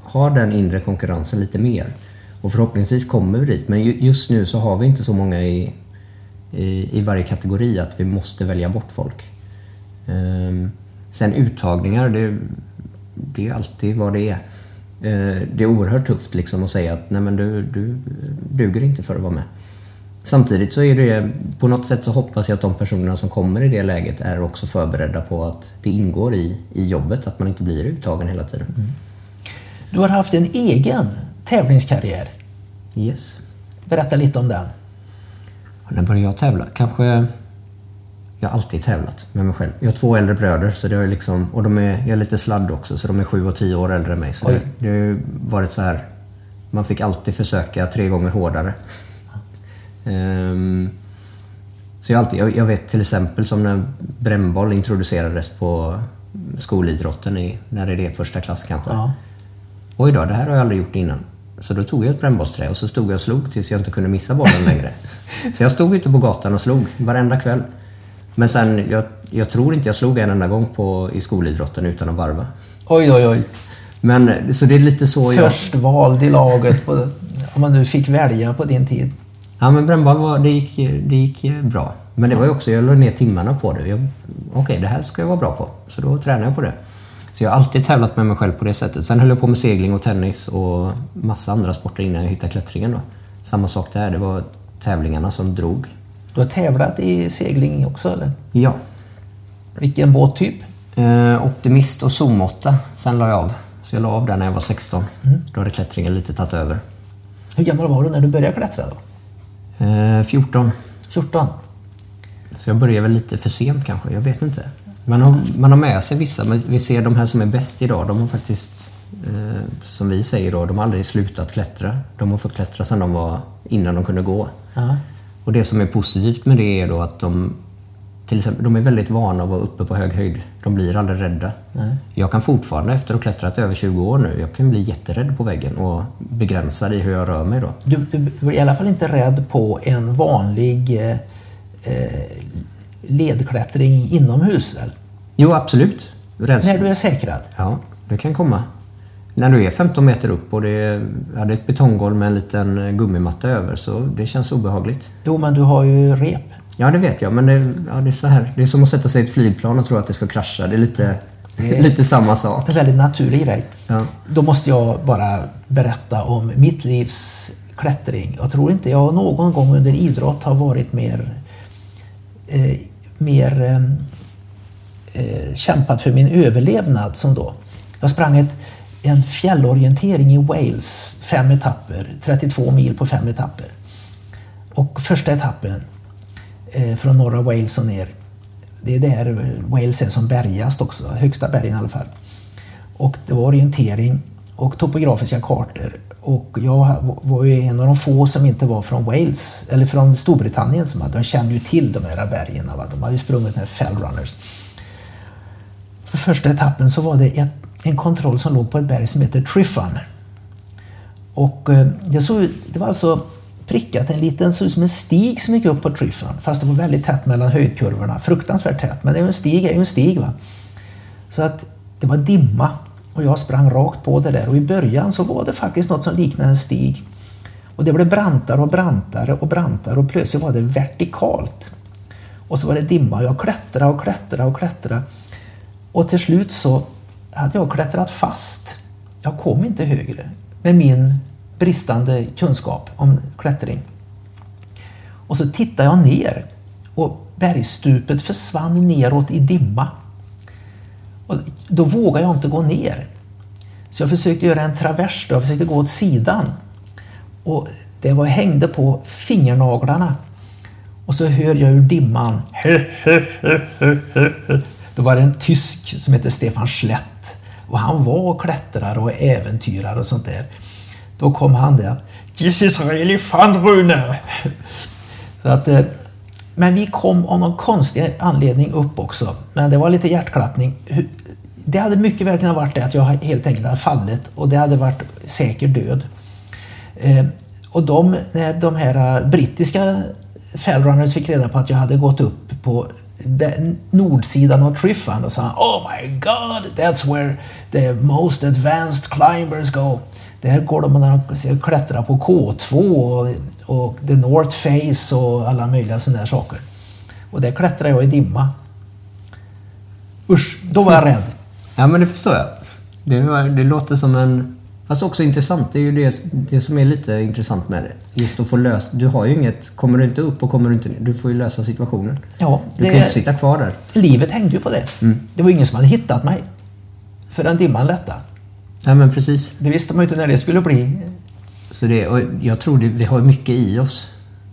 ha den inre konkurrensen lite mer. Och förhoppningsvis kommer vi dit, men ju- just nu så har vi inte så många i, i, i varje kategori att vi måste välja bort folk. Ehm, sen uttagningar, det, det är alltid vad det är. Eh, det är oerhört tufft liksom att säga att nej men du, du duger inte för att vara med. Samtidigt så är det, på något sätt så hoppas jag att de personerna som kommer i det läget är också förberedda på att det ingår i, i jobbet, att man inte blir uttagen hela tiden. Du har haft en egen tävlingskarriär. Yes. Berätta lite om den. När började jag tävla? Kanske... Jag har alltid tävlat med mig själv. Jag har två äldre bröder så det har liksom, och de är, jag är lite sladd också så de är sju och tio år äldre än mig. Så det, Oj. det har varit så här. Man fick alltid försöka tre gånger hårdare. Ehm, så jag, alltid, jag, jag vet till exempel som när brännboll introducerades på skolidrotten i, när är det första klass kanske. Ja. Oj då, det här har jag aldrig gjort innan. Så då tog jag ett brännbollsträ och så stod jag och slog tills jag inte kunde missa bollen längre. Så jag stod ute på gatan och slog varenda kväll. Men sen, jag, jag tror inte jag slog en enda gång på, i skolidrotten utan att varva. Oj, oj, oj. Men så det är lite så jag... Först vald i laget, på, om man nu fick välja på din tid. Ja men brännboll var, det gick, det gick bra. Men det var ju också, jag la ner timmarna på det. Okej, det här ska jag vara bra på. Så då tränade jag på det. Så jag har alltid tävlat med mig själv på det sättet. Sen höll jag på med segling och tennis och massa andra sporter innan jag hittade klättringen då. Samma sak där, det var tävlingarna som drog. Du har tävlat i segling också, eller? Ja. Vilken båttyp? Eh, optimist och Zoom 8. Sen la jag av. Så jag la av där när jag var 16. Då hade klättringen lite tagit över. Hur gammal var du när du började klättra då? Eh, 14. 14? Så jag började väl lite för sent kanske, jag vet inte. Man har, man har med sig vissa, men vi ser de här som är bäst idag, de har faktiskt, eh, som vi säger då, de har aldrig slutat klättra. De har fått klättra sedan de var, innan de kunde gå. Ja. Och det som är positivt med det är då att de, till exempel, de är väldigt vana att vara uppe på hög höjd. De blir aldrig rädda. Jag kan fortfarande, efter att ha klättrat över 20 år nu, jag kan bli jätterädd på väggen och begränsad i hur jag rör mig då. Du, du var i alla fall inte rädd på en vanlig eh, eh, ledklättring inomhus väl? Jo, absolut. Rädsla. När du är säkrad? Ja, det kan komma. När du är 15 meter upp och det är, det är ett betonggolv med en liten gummimatta över så det känns obehagligt. Jo, men du har ju rep. Ja, det vet jag, men det, ja, det är så här. Det är som att sätta sig i ett flygplan och tro att det ska krascha. Det är lite, lite samma sak. En väldigt naturlig grej. Ja. Då måste jag bara berätta om mitt livs klättring. Jag tror inte jag någon gång under idrott har varit mer, eh, mer eh, eh, kämpat för min överlevnad som då. Jag sprang ett, en fjällorientering i Wales, fem etapper, 32 mil på fem etapper. Och första etappen eh, från norra Wales och ner, det är där Wales är som bergast också, högsta bergen i alla fall. Och det var orientering och topografiska kartor. Och jag var ju en av de få som inte var från Wales, eller från Storbritannien. Som hade, de kände ju till de här bergen. Va? De hade ju sprungit med Fell Runners. För första etappen så var det ett, en kontroll som låg på ett berg som heter Triffan. Och eh, det, såg, ut- det var alltså prickat en liten, såg ut som en stig som gick upp på Triffan. Fast det var väldigt tätt mellan höjdkurvorna. Fruktansvärt tätt. Men det är ju en stig är ju en stig. Va? Så att det var dimma och jag sprang rakt på det där och i början så var det faktiskt något som liknade en stig. Och det blev brantare och brantare och brantare och plötsligt var det vertikalt. Och så var det dimma och jag klättrade och klättrade och klättrade. Och till slut så hade jag klättrat fast. Jag kom inte högre med min bristande kunskap om klättring. Och så tittade jag ner och bergstupet försvann neråt i dimma. Och då vågade jag inte gå ner. Så jag försökte göra en travers, då. jag försökte gå åt sidan. Och det det var, hängde på fingernaglarna. Och så hör jag ur dimman. Då var det en tysk som hette Stefan Schlett. Och han var klättrare och äventyrare och sånt där. Då kom han där. This is really fun Rune! Så att, eh, men vi kom av någon konstig anledning upp också. Men det var lite hjärtklappning. Det hade mycket väl kunnat varit det att jag helt enkelt hade fallit och det hade varit säker död. Eh, Och de, när de här brittiska fellrunners fick reda på att jag hade gått upp på nordsidan av Triffan och sa Oh my god, that's where the most advanced climbers go. Där går de och klättrar på K2 och, och the North Face och alla möjliga sådana där saker. Och där klättrar jag i dimma. Usch, då var jag rädd. Ja, men det förstår jag. Det, var- det låter som en... Fast också intressant. Det är ju det, det som är lite intressant med det. Just att få lösa... Du har ju inget... Kommer du inte upp och kommer du inte ner. Du får ju lösa situationen. Ja, Du kan ju inte sitta kvar där. Livet hängde ju på det. Det var ingen som hade hittat mig förrän dimman lättade. Nej, men precis. Det visste man ju inte när det skulle bli. Så det, och jag tror det, vi har mycket i oss.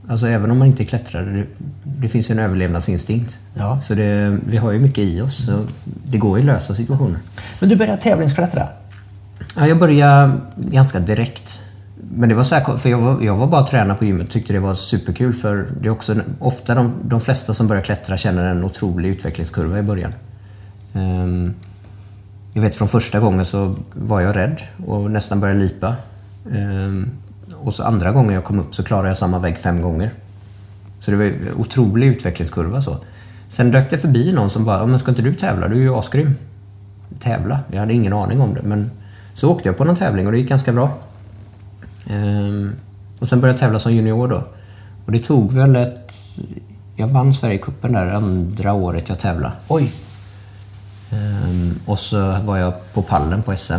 Alltså även om man inte klättrar. Det, det finns ju en överlevnadsinstinkt. Ja. Så det, vi har ju mycket i oss. Så det går ju att lösa situationer. Men du började tävlingsklättra. Ja, jag började ganska direkt. Men det var så här, för jag var, jag var bara tränare på gymmet och tyckte det var superkul för det är också ofta de, de flesta som börjar klättra känner en otrolig utvecklingskurva i början. Um, jag vet från första gången så var jag rädd och nästan började lipa. Um, och så andra gången jag kom upp så klarade jag samma vägg fem gånger. Så det var en otrolig utvecklingskurva så. Sen dök det förbi någon som bara, men ska inte du tävla? Du är ju asgrym. Tävla? Jag hade ingen aning om det. Men så åkte jag på någon tävling och det gick ganska bra. Ehm, och sen började jag tävla som junior då. Och det tog väl ett... Jag vann Sverigecupen där andra året jag tävlade. Oj, Ehm, och så var jag på pallen på SM.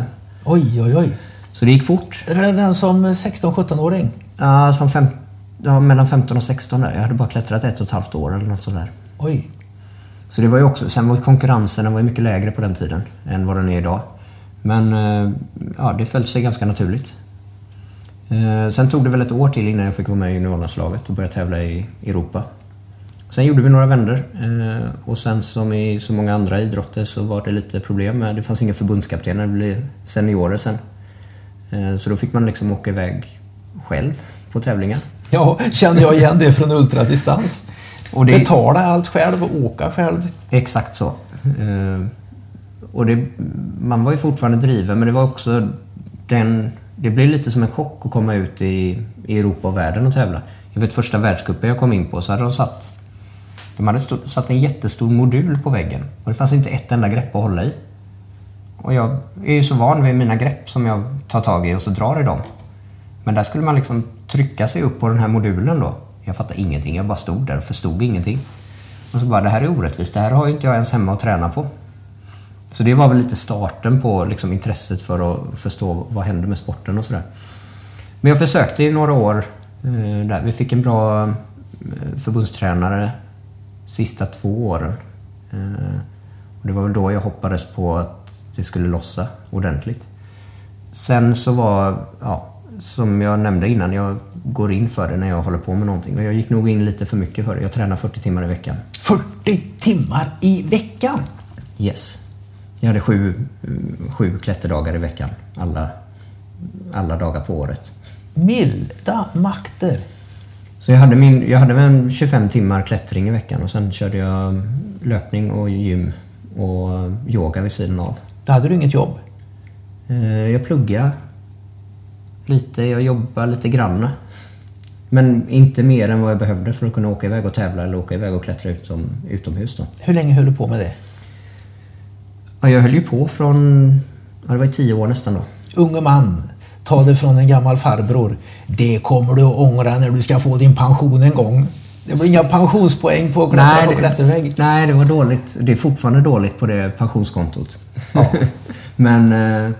oj, oj, oj. Så det gick fort. Den som 16-17-åring? Ja, som fem, ja, mellan 15 och 16 där. Jag hade bara klättrat ett och ett halvt år eller något sådär. Oj. Så det var ju också, sen var konkurrensen den var mycket lägre på den tiden än vad den är idag. Men eh, ja, det föll sig ganska naturligt. Eh, Sen tog det väl ett år till innan jag fick vara med i juniorlandslaget och börja tävla i Europa. Sen gjorde vi några vändor eh, och sen som i så många andra idrotter så var det lite problem med, det fanns inga förbundskaptener, det blev seniorer sen. Så då fick man liksom åka iväg själv på tävlingar. Ja, känner jag igen det från ultradistans. Och det- Betala allt själv och åka själv. Exakt så. Och det, man var ju fortfarande driven men det var också den... Det blev lite som en chock att komma ut i, i Europa och världen och tävla. Jag vet första världscupen jag kom in på så hade de satt... De hade stå, satt en jättestor modul på väggen och det fanns inte ett enda grepp att hålla i. Och jag är ju så van vid mina grepp som jag tar tag i och så drar i dem. Men där skulle man liksom trycka sig upp på den här modulen då. Jag fattade ingenting, jag bara stod där och förstod ingenting. Och så bara, det här är orättvist, det här har ju inte jag ens hemma att träna på. Så det var väl lite starten på liksom intresset för att förstå vad händer med sporten och sådär. Men jag försökte i några år eh, där. Vi fick en bra eh, förbundstränare sista två åren. Eh, och det var väl då jag hoppades på att det skulle lossa ordentligt. Sen så var, ja, som jag nämnde innan, jag går in för det när jag håller på med någonting. Och jag gick nog in lite för mycket för det. Jag tränar 40 timmar i veckan. 40 timmar i veckan! Yes. Jag hade sju, sju klätterdagar i veckan. Alla, alla dagar på året. Milda makter. Så jag hade, min, jag hade väl en 25 timmar klättring i veckan och sen körde jag löpning och gym och yoga vid sidan av. Då hade du inget jobb. Eh, Jag pluggade lite, jag jobbade lite grann. Men inte mer än vad jag behövde för att kunna åka iväg och tävla eller åka iväg och klättra utom, utomhus. Då. Hur länge höll du på med det? Ja, jag höll ju på från, ja, det var i tio år nästan då. Unge man, ta det från en gammal farbror. Det kommer du att ångra när du ska få din pension en gång. Det blir inga pensionspoäng på att klättra på det, klättervägg. nej, det var dåligt. Det är fortfarande dåligt på det pensionskontot. Men eh,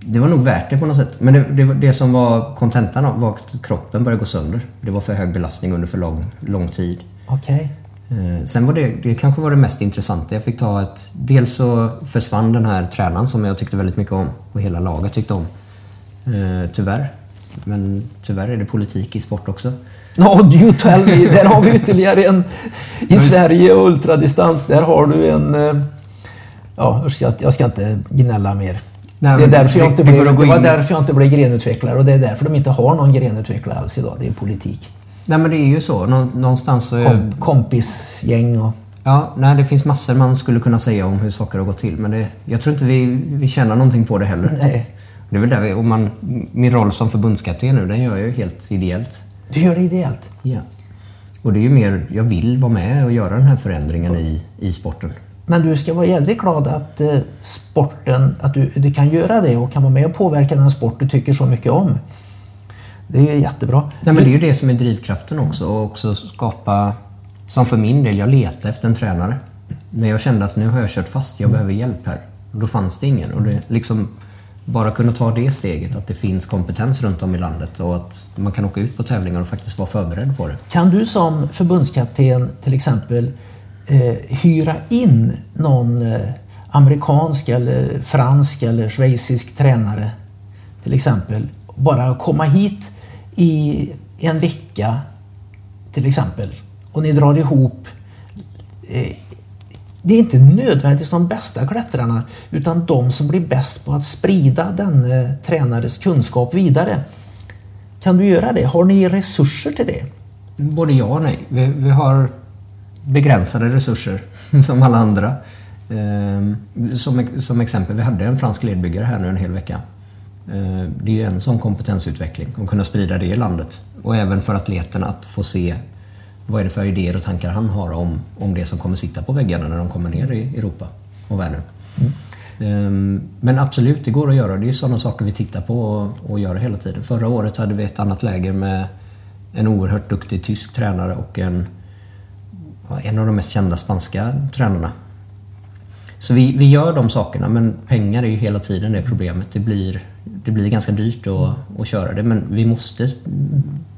det var nog värt det på något sätt. Men det, det, det som var kontentan var att kroppen började gå sönder. Det var för hög belastning under för lång, lång tid. Okej. Eh, Sen var det, det kanske var det mest intressanta. Jag fick ta ett... Dels så försvann den här tränaren som jag tyckte väldigt mycket om och hela laget tyckte om. Eh, tyvärr. Men tyvärr är det politik i sport också. No, you tell me. Där har vi ytterligare en i Sverige och ultradistans. Där har du en... eh, Ja, jag, ska inte gnälla mer. Nej, det, är därför jag inte blev, det var därför jag inte blev grenutvecklare och det är därför de inte har någon grenutvecklare alls idag. Det är politik. Nej men det är ju så. Nå- Någonstans är... Kom, kompisgäng och... Ja, nej, det finns massor man skulle kunna säga om hur saker har gått till. Men det, jag tror inte vi, vi tjänar någonting på det heller. Nej. Det är väl där vi, och man, min roll som förbundskapten nu, den gör jag ju helt ideellt. Du gör det ideellt. Ja. Och det är ju mer, jag vill vara med och göra den här förändringen i, i sporten. Men du ska vara jävligt glad att eh, sporten, att du, du kan göra det och kan vara med och påverka den sport du tycker så mycket om. Det är ju jättebra. Nej, men det är ju det som är drivkraften också. Och också skapa, som för min del, jag letade efter en tränare. När jag kände att nu har jag kört fast, jag behöver hjälp här. Och då fanns det ingen. Och det liksom bara kunna ta det steget, att det finns kompetens runt om i landet och att man kan åka ut på tävlingar och faktiskt vara förberedd på det. Kan du som förbundskapten till exempel eh, hyra in någon eh, amerikansk eller fransk eller schweizisk tränare till exempel? Bara komma hit i en vecka till exempel och ni drar ihop eh, det är inte nödvändigtvis de bästa klättrarna utan de som blir bäst på att sprida den eh, tränares kunskap vidare. Kan du göra det? Har ni resurser till det? Både ja och nej. Vi, vi har begränsade resurser som alla andra. Ehm, Som, som exempel, vi hade en fransk ledbyggare här nu en hel vecka. Eh, det är ju en sån kompetensutveckling att kunna sprida det i landet. Och även för atleterna att få se vad är det för idéer och tankar han har om, om det som kommer sitta på väggarna när de kommer ner i Europa och världen. Mm. Men absolut, det går att göra. Det är sådana saker vi tittar på och, och gör hela tiden. Förra året hade vi ett annat läger med en oerhört duktig tysk tränare och en, en av de mest kända spanska tränarna. Så vi, vi gör de sakerna, men pengar är ju hela tiden det problemet. Det blir, det blir ganska dyrt att, att köra det, men vi måste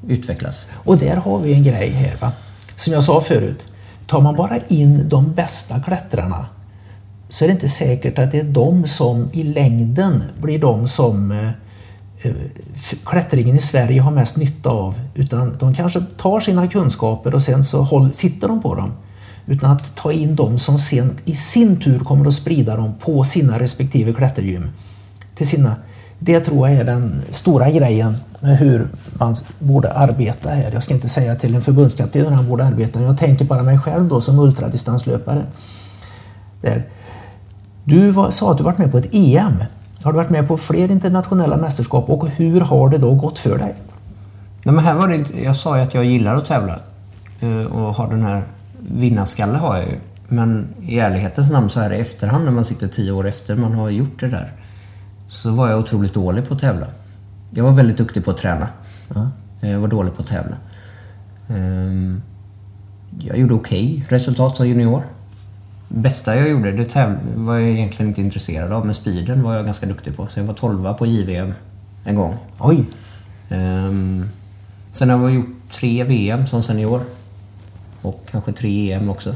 utvecklas. Och där har vi en grej här. Va? Som jag sa förut. Tar man bara in de bästa klättrarna så är det inte säkert att det är de som i längden blir de som eh, klättringen i Sverige har mest nytta av. Utan de kanske tar sina kunskaper och sen så håll, sitter de på dem. Utan att ta in dem som sen i sin tur kommer att sprida dem på sina respektive klättergym. Till sina, det tror jag är den stora grejen med hur man borde arbeta här. Jag ska inte säga till en förbundskapten hur han borde arbeta. Jag tänker bara mig själv då som ultradistanslöpare. Där. Du var, sa att du varit med på ett EM. Har du varit med på fler internationella mästerskap och hur har det då gått för dig? Nej, men här var det, jag sa ju att jag gillar att tävla eh, och har den här vinnarskalle har jag ju. Men i ärlighetens namn så är det i efterhand när man sitter tio år efter man har gjort det där. Så var jag otroligt dålig på att tävla. Jag var väldigt duktig på att träna. Jag var dålig på att tävla. Ehm, Jag gjorde okej resultat som junior. Bästa jag gjorde, det var jag egentligen inte intresserad av, men speeden var jag ganska duktig på. Så jag var 12 på JVM en gång. Oj, Ehm, sen har vi gjort tre VM som senior. Och kanske tre EM också.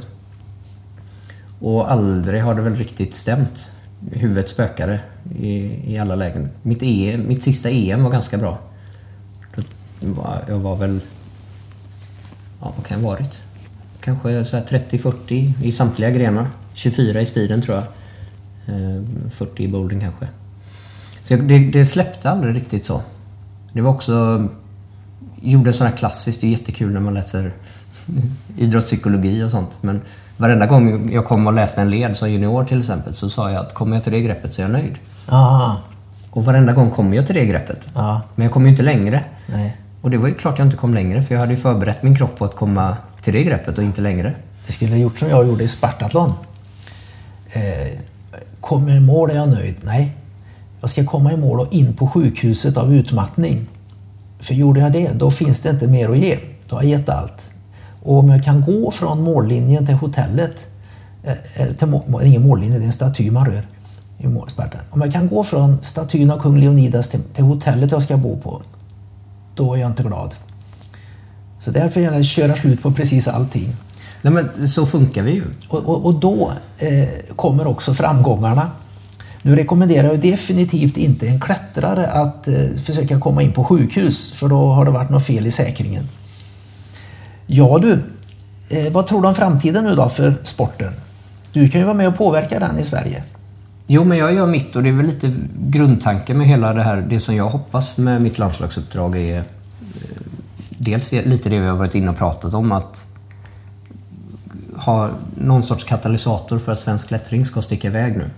Och aldrig har det väl riktigt stämt. Huvudet spökade i, i alla lägen. Mitt, EM, mitt sista EM var ganska bra. Jag var väl... Ja, vad kan jag ha varit? Kanske 30-40 i samtliga grenar. 24 i speeden tror jag. Eh, 40 i bowling, kanske. Så det, det släppte aldrig riktigt så. Det var också... Gjorde sådana här klassiskt, det är jättekul när man läser idrottspsykologi och sånt. Men varenda gång jag kom och läste en led som junior till exempel så sa jag att kommer jag till det greppet så är jag nöjd. ah, Och varenda gång kom jag till det greppet. ja, Men jag kom ju inte längre. nej. Och det var ju klart jag inte kom längre för jag hade ju förberett min kropp på att komma till det greppet och inte längre. Det skulle ha gjort som jag gjorde i Spartathlon. Eh, kommer i mål är jag nöjd. Nej, jag ska komma i mål och in på sjukhuset av utmattning. För gjorde jag det, då finns det inte mer att ge. Då har jag gett allt. Och om jag kan gå från mållinjen till hotellet, eh, eller till må, ingen mållinje, det är en staty man rör i mål, Spartan. Om jag kan gå från statyn av kung Leonidas till, till hotellet jag ska bo på, då är jag inte glad. Så därför gärna köra slut på precis allting. Nej men så funkar vi ju. Och, och, och då eh, kommer också framgångarna. Nu rekommenderar jag definitivt inte en klättrare att eh, försöka komma in på sjukhus för då har det varit något fel i säkringen. Ja du, eh, vad tror du om framtiden nu då för sporten? Du kan ju vara med och påverka den i Sverige. Jo, men jag gör mitt och det är väl lite grundtanken med hela det här. Det som jag hoppas med mitt landslagsuppdrag är eh, dels lite det vi har varit inne och pratat om. Att ha någon sorts katalysator för att svensk klättring ska sticka iväg nu.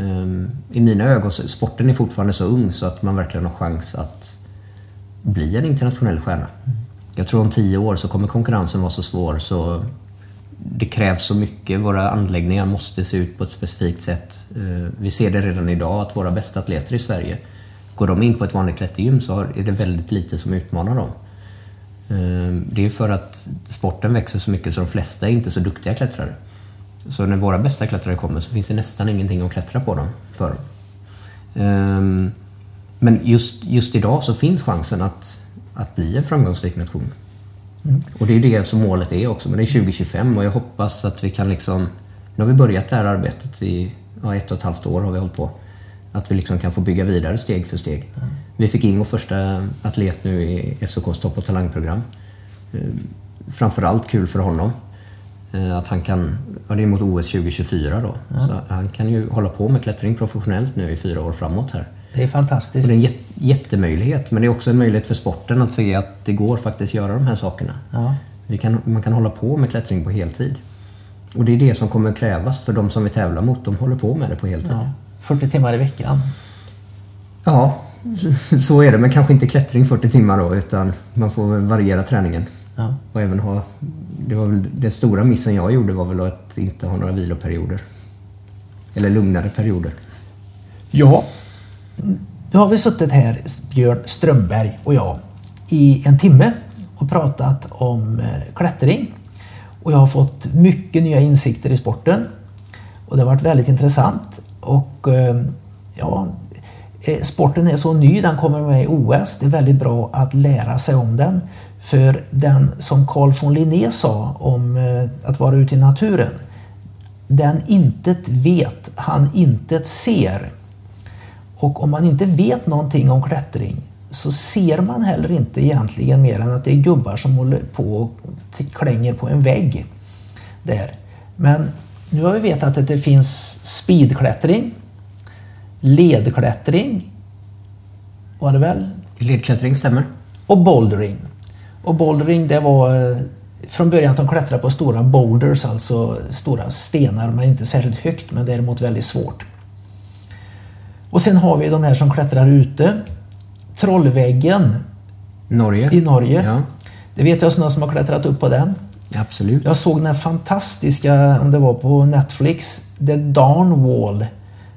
Ehm, I mina ögon, sporten är fortfarande så ung så att man verkligen har chans att bli en internationell stjärna. Jag tror om tio år så kommer konkurrensen vara så svår så det krävs så mycket. Våra anläggningar måste se ut på ett specifikt sätt. Eh, vi ser det redan idag att våra bästa atleter i Sverige, går de in på ett vanligt klättergym så är det väldigt lite som utmanar dem. Eh, det är för att sporten växer så mycket så de flesta är inte så duktiga klättrare. Så när våra bästa klättrare kommer så finns det nästan ingenting att klättra på dem för. Eh, men just, just idag så finns chansen att, att bli en framgångsrik nation. Mm. Och det är det som målet är också, men det är 2025 och jag hoppas att vi kan liksom... Nu har vi börjat det här arbetet i ja, ett och ett halvt år har vi hållit på. Att vi liksom kan få bygga vidare steg för steg. Mm. Vi fick in vår första atlet nu i SOKs topp och talangprogram. Ehm, framförallt kul för honom. Eh, att han kan, ja det är mot OS 2024 då, ja. så han kan ju hålla på med klättring professionellt nu i fyra år framåt här. Det är fantastiskt. Och det är en jättemöjlighet, men det är också en möjlighet för sporten att se att det går faktiskt göra de här sakerna. Ja. Vi kan, man kan hålla på med klättring på heltid. Och det är det som kommer krävas för de som vi tävlar mot, de håller på med det på heltid. Ja. 40 timmar i veckan? Ja, så är det. Men kanske inte klättring 40 timmar då, utan man får variera träningen. Ja. Och även ha, det var väl den stora missen jag gjorde var väl att inte ha några viloperioder. Eller lugnare perioder. Ja, nu har vi suttit här, Björn Strömberg och jag, i en timme och pratat om eh, klättring. Och jag har fått mycket nya insikter i sporten. Och det har varit väldigt intressant. Och eh, ja, eh, sporten är så ny, den kommer med i OS. Det är väldigt bra att lära sig om den. För den som Carl von Linné sa om att vara ute i naturen. Den intet vet, han intet ser. Och om man inte vet någonting om klättring så ser man heller inte egentligen mer än att det är gubbar som håller på och klänger på en vägg. Där. Men nu har vi vetat att det finns speedklättring, ledklättring, var det väl? Ledklättring stämmer. Och bouldering. Och bouldering det var eh, från början att de klättrade på stora boulders, alltså stora stenar, men inte särskilt högt men däremot väldigt svårt. Och sen har vi de här som klättrar ute. Trollväggen Norge. i Norge. Ja. Det vet jag sådana som har klättrat upp på den. Absolut. Jag såg den fantastiska, om det var på Netflix, The Dawn Wall.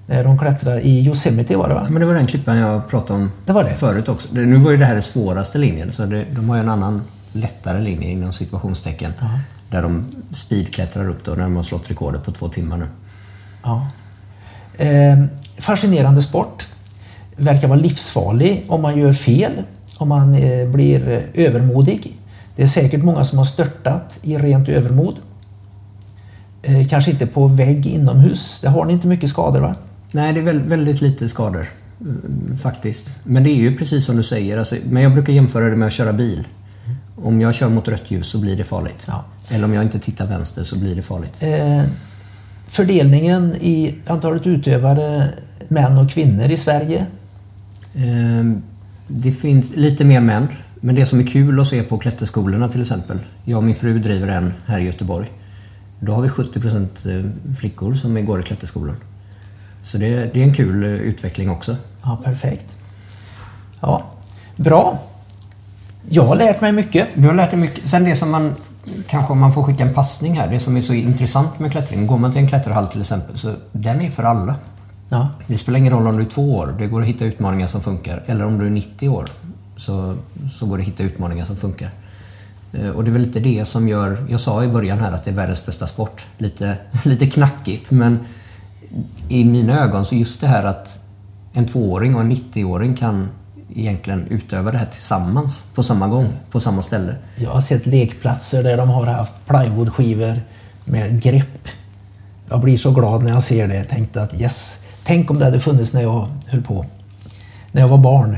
När de klättrar i Yosemite var det va? Ja, men det var den klippan jag pratade om det var det. förut också. Nu var ju det här den svåraste linjen så det, de har ju en annan lättare linje inom situationstecken. Uh -huh. Där de speedklättrar upp då när de har slått rekordet på två timmar nu. Ja. Eh, fascinerande sport. Verkar vara livsfarlig om man gör fel, om man eh, blir eh, övermodig. Det är säkert många som har störtat i rent övermod. Eh, kanske inte på vägg inomhus. Det har ni inte mycket skador va? Nej, det är väldigt, väldigt lite skador. Mm, faktiskt. Men det är ju precis som du säger. Alltså, men jag brukar jämföra det med att köra bil. Om jag kör mot rött ljus så blir det farligt. Ja. Eller om jag inte tittar vänster så blir det farligt. Eh, fördelningen i antalet utövare, män och kvinnor i Sverige? Eh, det finns lite mer män. Men det som är kul att se på klätterskolorna till exempel. Jag och min fru driver en här i Göteborg. Då har vi 70 eh, flickor som går i klätterskolan. Så det, det är en kul eh, utveckling också. Ja, perfekt. Ja, bra. Jag har lärt mig mycket. Du har lärt dig mycket. Sen det som man, kanske om man får skicka en passning här, det som är så intressant med klättring. Går man till en klätterhall till exempel, så den är för alla. Ja. Det spelar ingen roll om du är två år, det går att hitta utmaningar som funkar. Eller om du är 90 år, så, så går det att hitta utmaningar som funkar. Eh, och det är väl lite det som gör, jag sa i början här att det är världens bästa sport. Lite, lite knackigt men i mina ögon så just det här att en tvååring och en 90-åring kan egentligen utöva det här tillsammans på samma gång, på samma ställe. Jag har sett lekplatser där de har haft plywoodskivor med grepp. Jag blir så glad när jag ser det. Jag tänkte att yes, Tänk om det hade funnits när jag höll på. När jag var barn.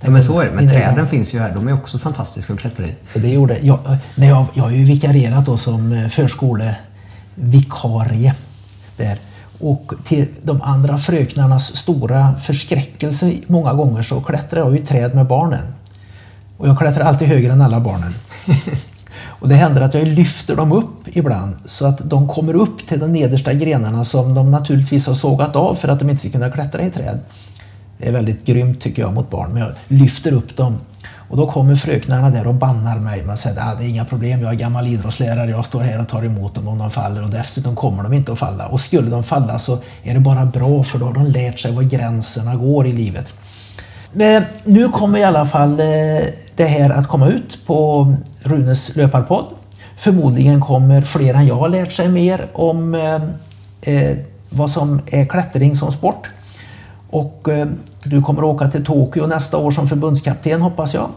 Ja, men så är det. Men träden finns ju här. De är också fantastiska att klättra i. Det gjorde jag. När jag, jag har ju vikarierat då som eh, förskolevikarie där. Och till de andra fröknarnas stora förskräckelse många gånger så klättrar jag i träd med barnen. Och jag klättrar alltid högre än alla barnen. Och det händer att jag lyfter dem upp ibland så att de kommer upp till de nedersta grenarna som de naturligtvis har sågat av för att de inte ska kunna klättra i träd. Det är väldigt grymt tycker jag mot barn, men jag lyfter upp dem. Och då kommer fröknarna där och bannar mig. Man säger att ah, det är inga problem, jag är gammal idrottslärare, jag står här och tar emot dem om de faller och dessutom kommer de inte att falla. Och skulle de falla så är det bara bra för då har de lärt sig var gränserna går i livet. Men nu kommer i alla fall eh, det här att komma ut på Runes löparpodd. Förmodligen kommer fler än jag ha lärt sig mer om eh, eh vad som är klättring som sport. Och eh, du kommer åka till Tokyo nästa år som förbundskapten hoppas jag.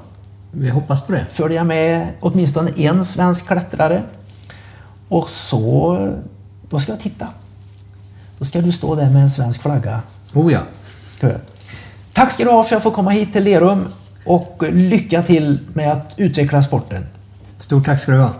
Vi hoppas på det. Följa med åtminstone en svensk klättrare. Och så, då ska jag titta. Då ska du stå där med en svensk flagga. Oh ja. Tack ska du ha för att jag får komma hit till Lerum och lycka till med att utveckla sporten. Stort tack ska du ha.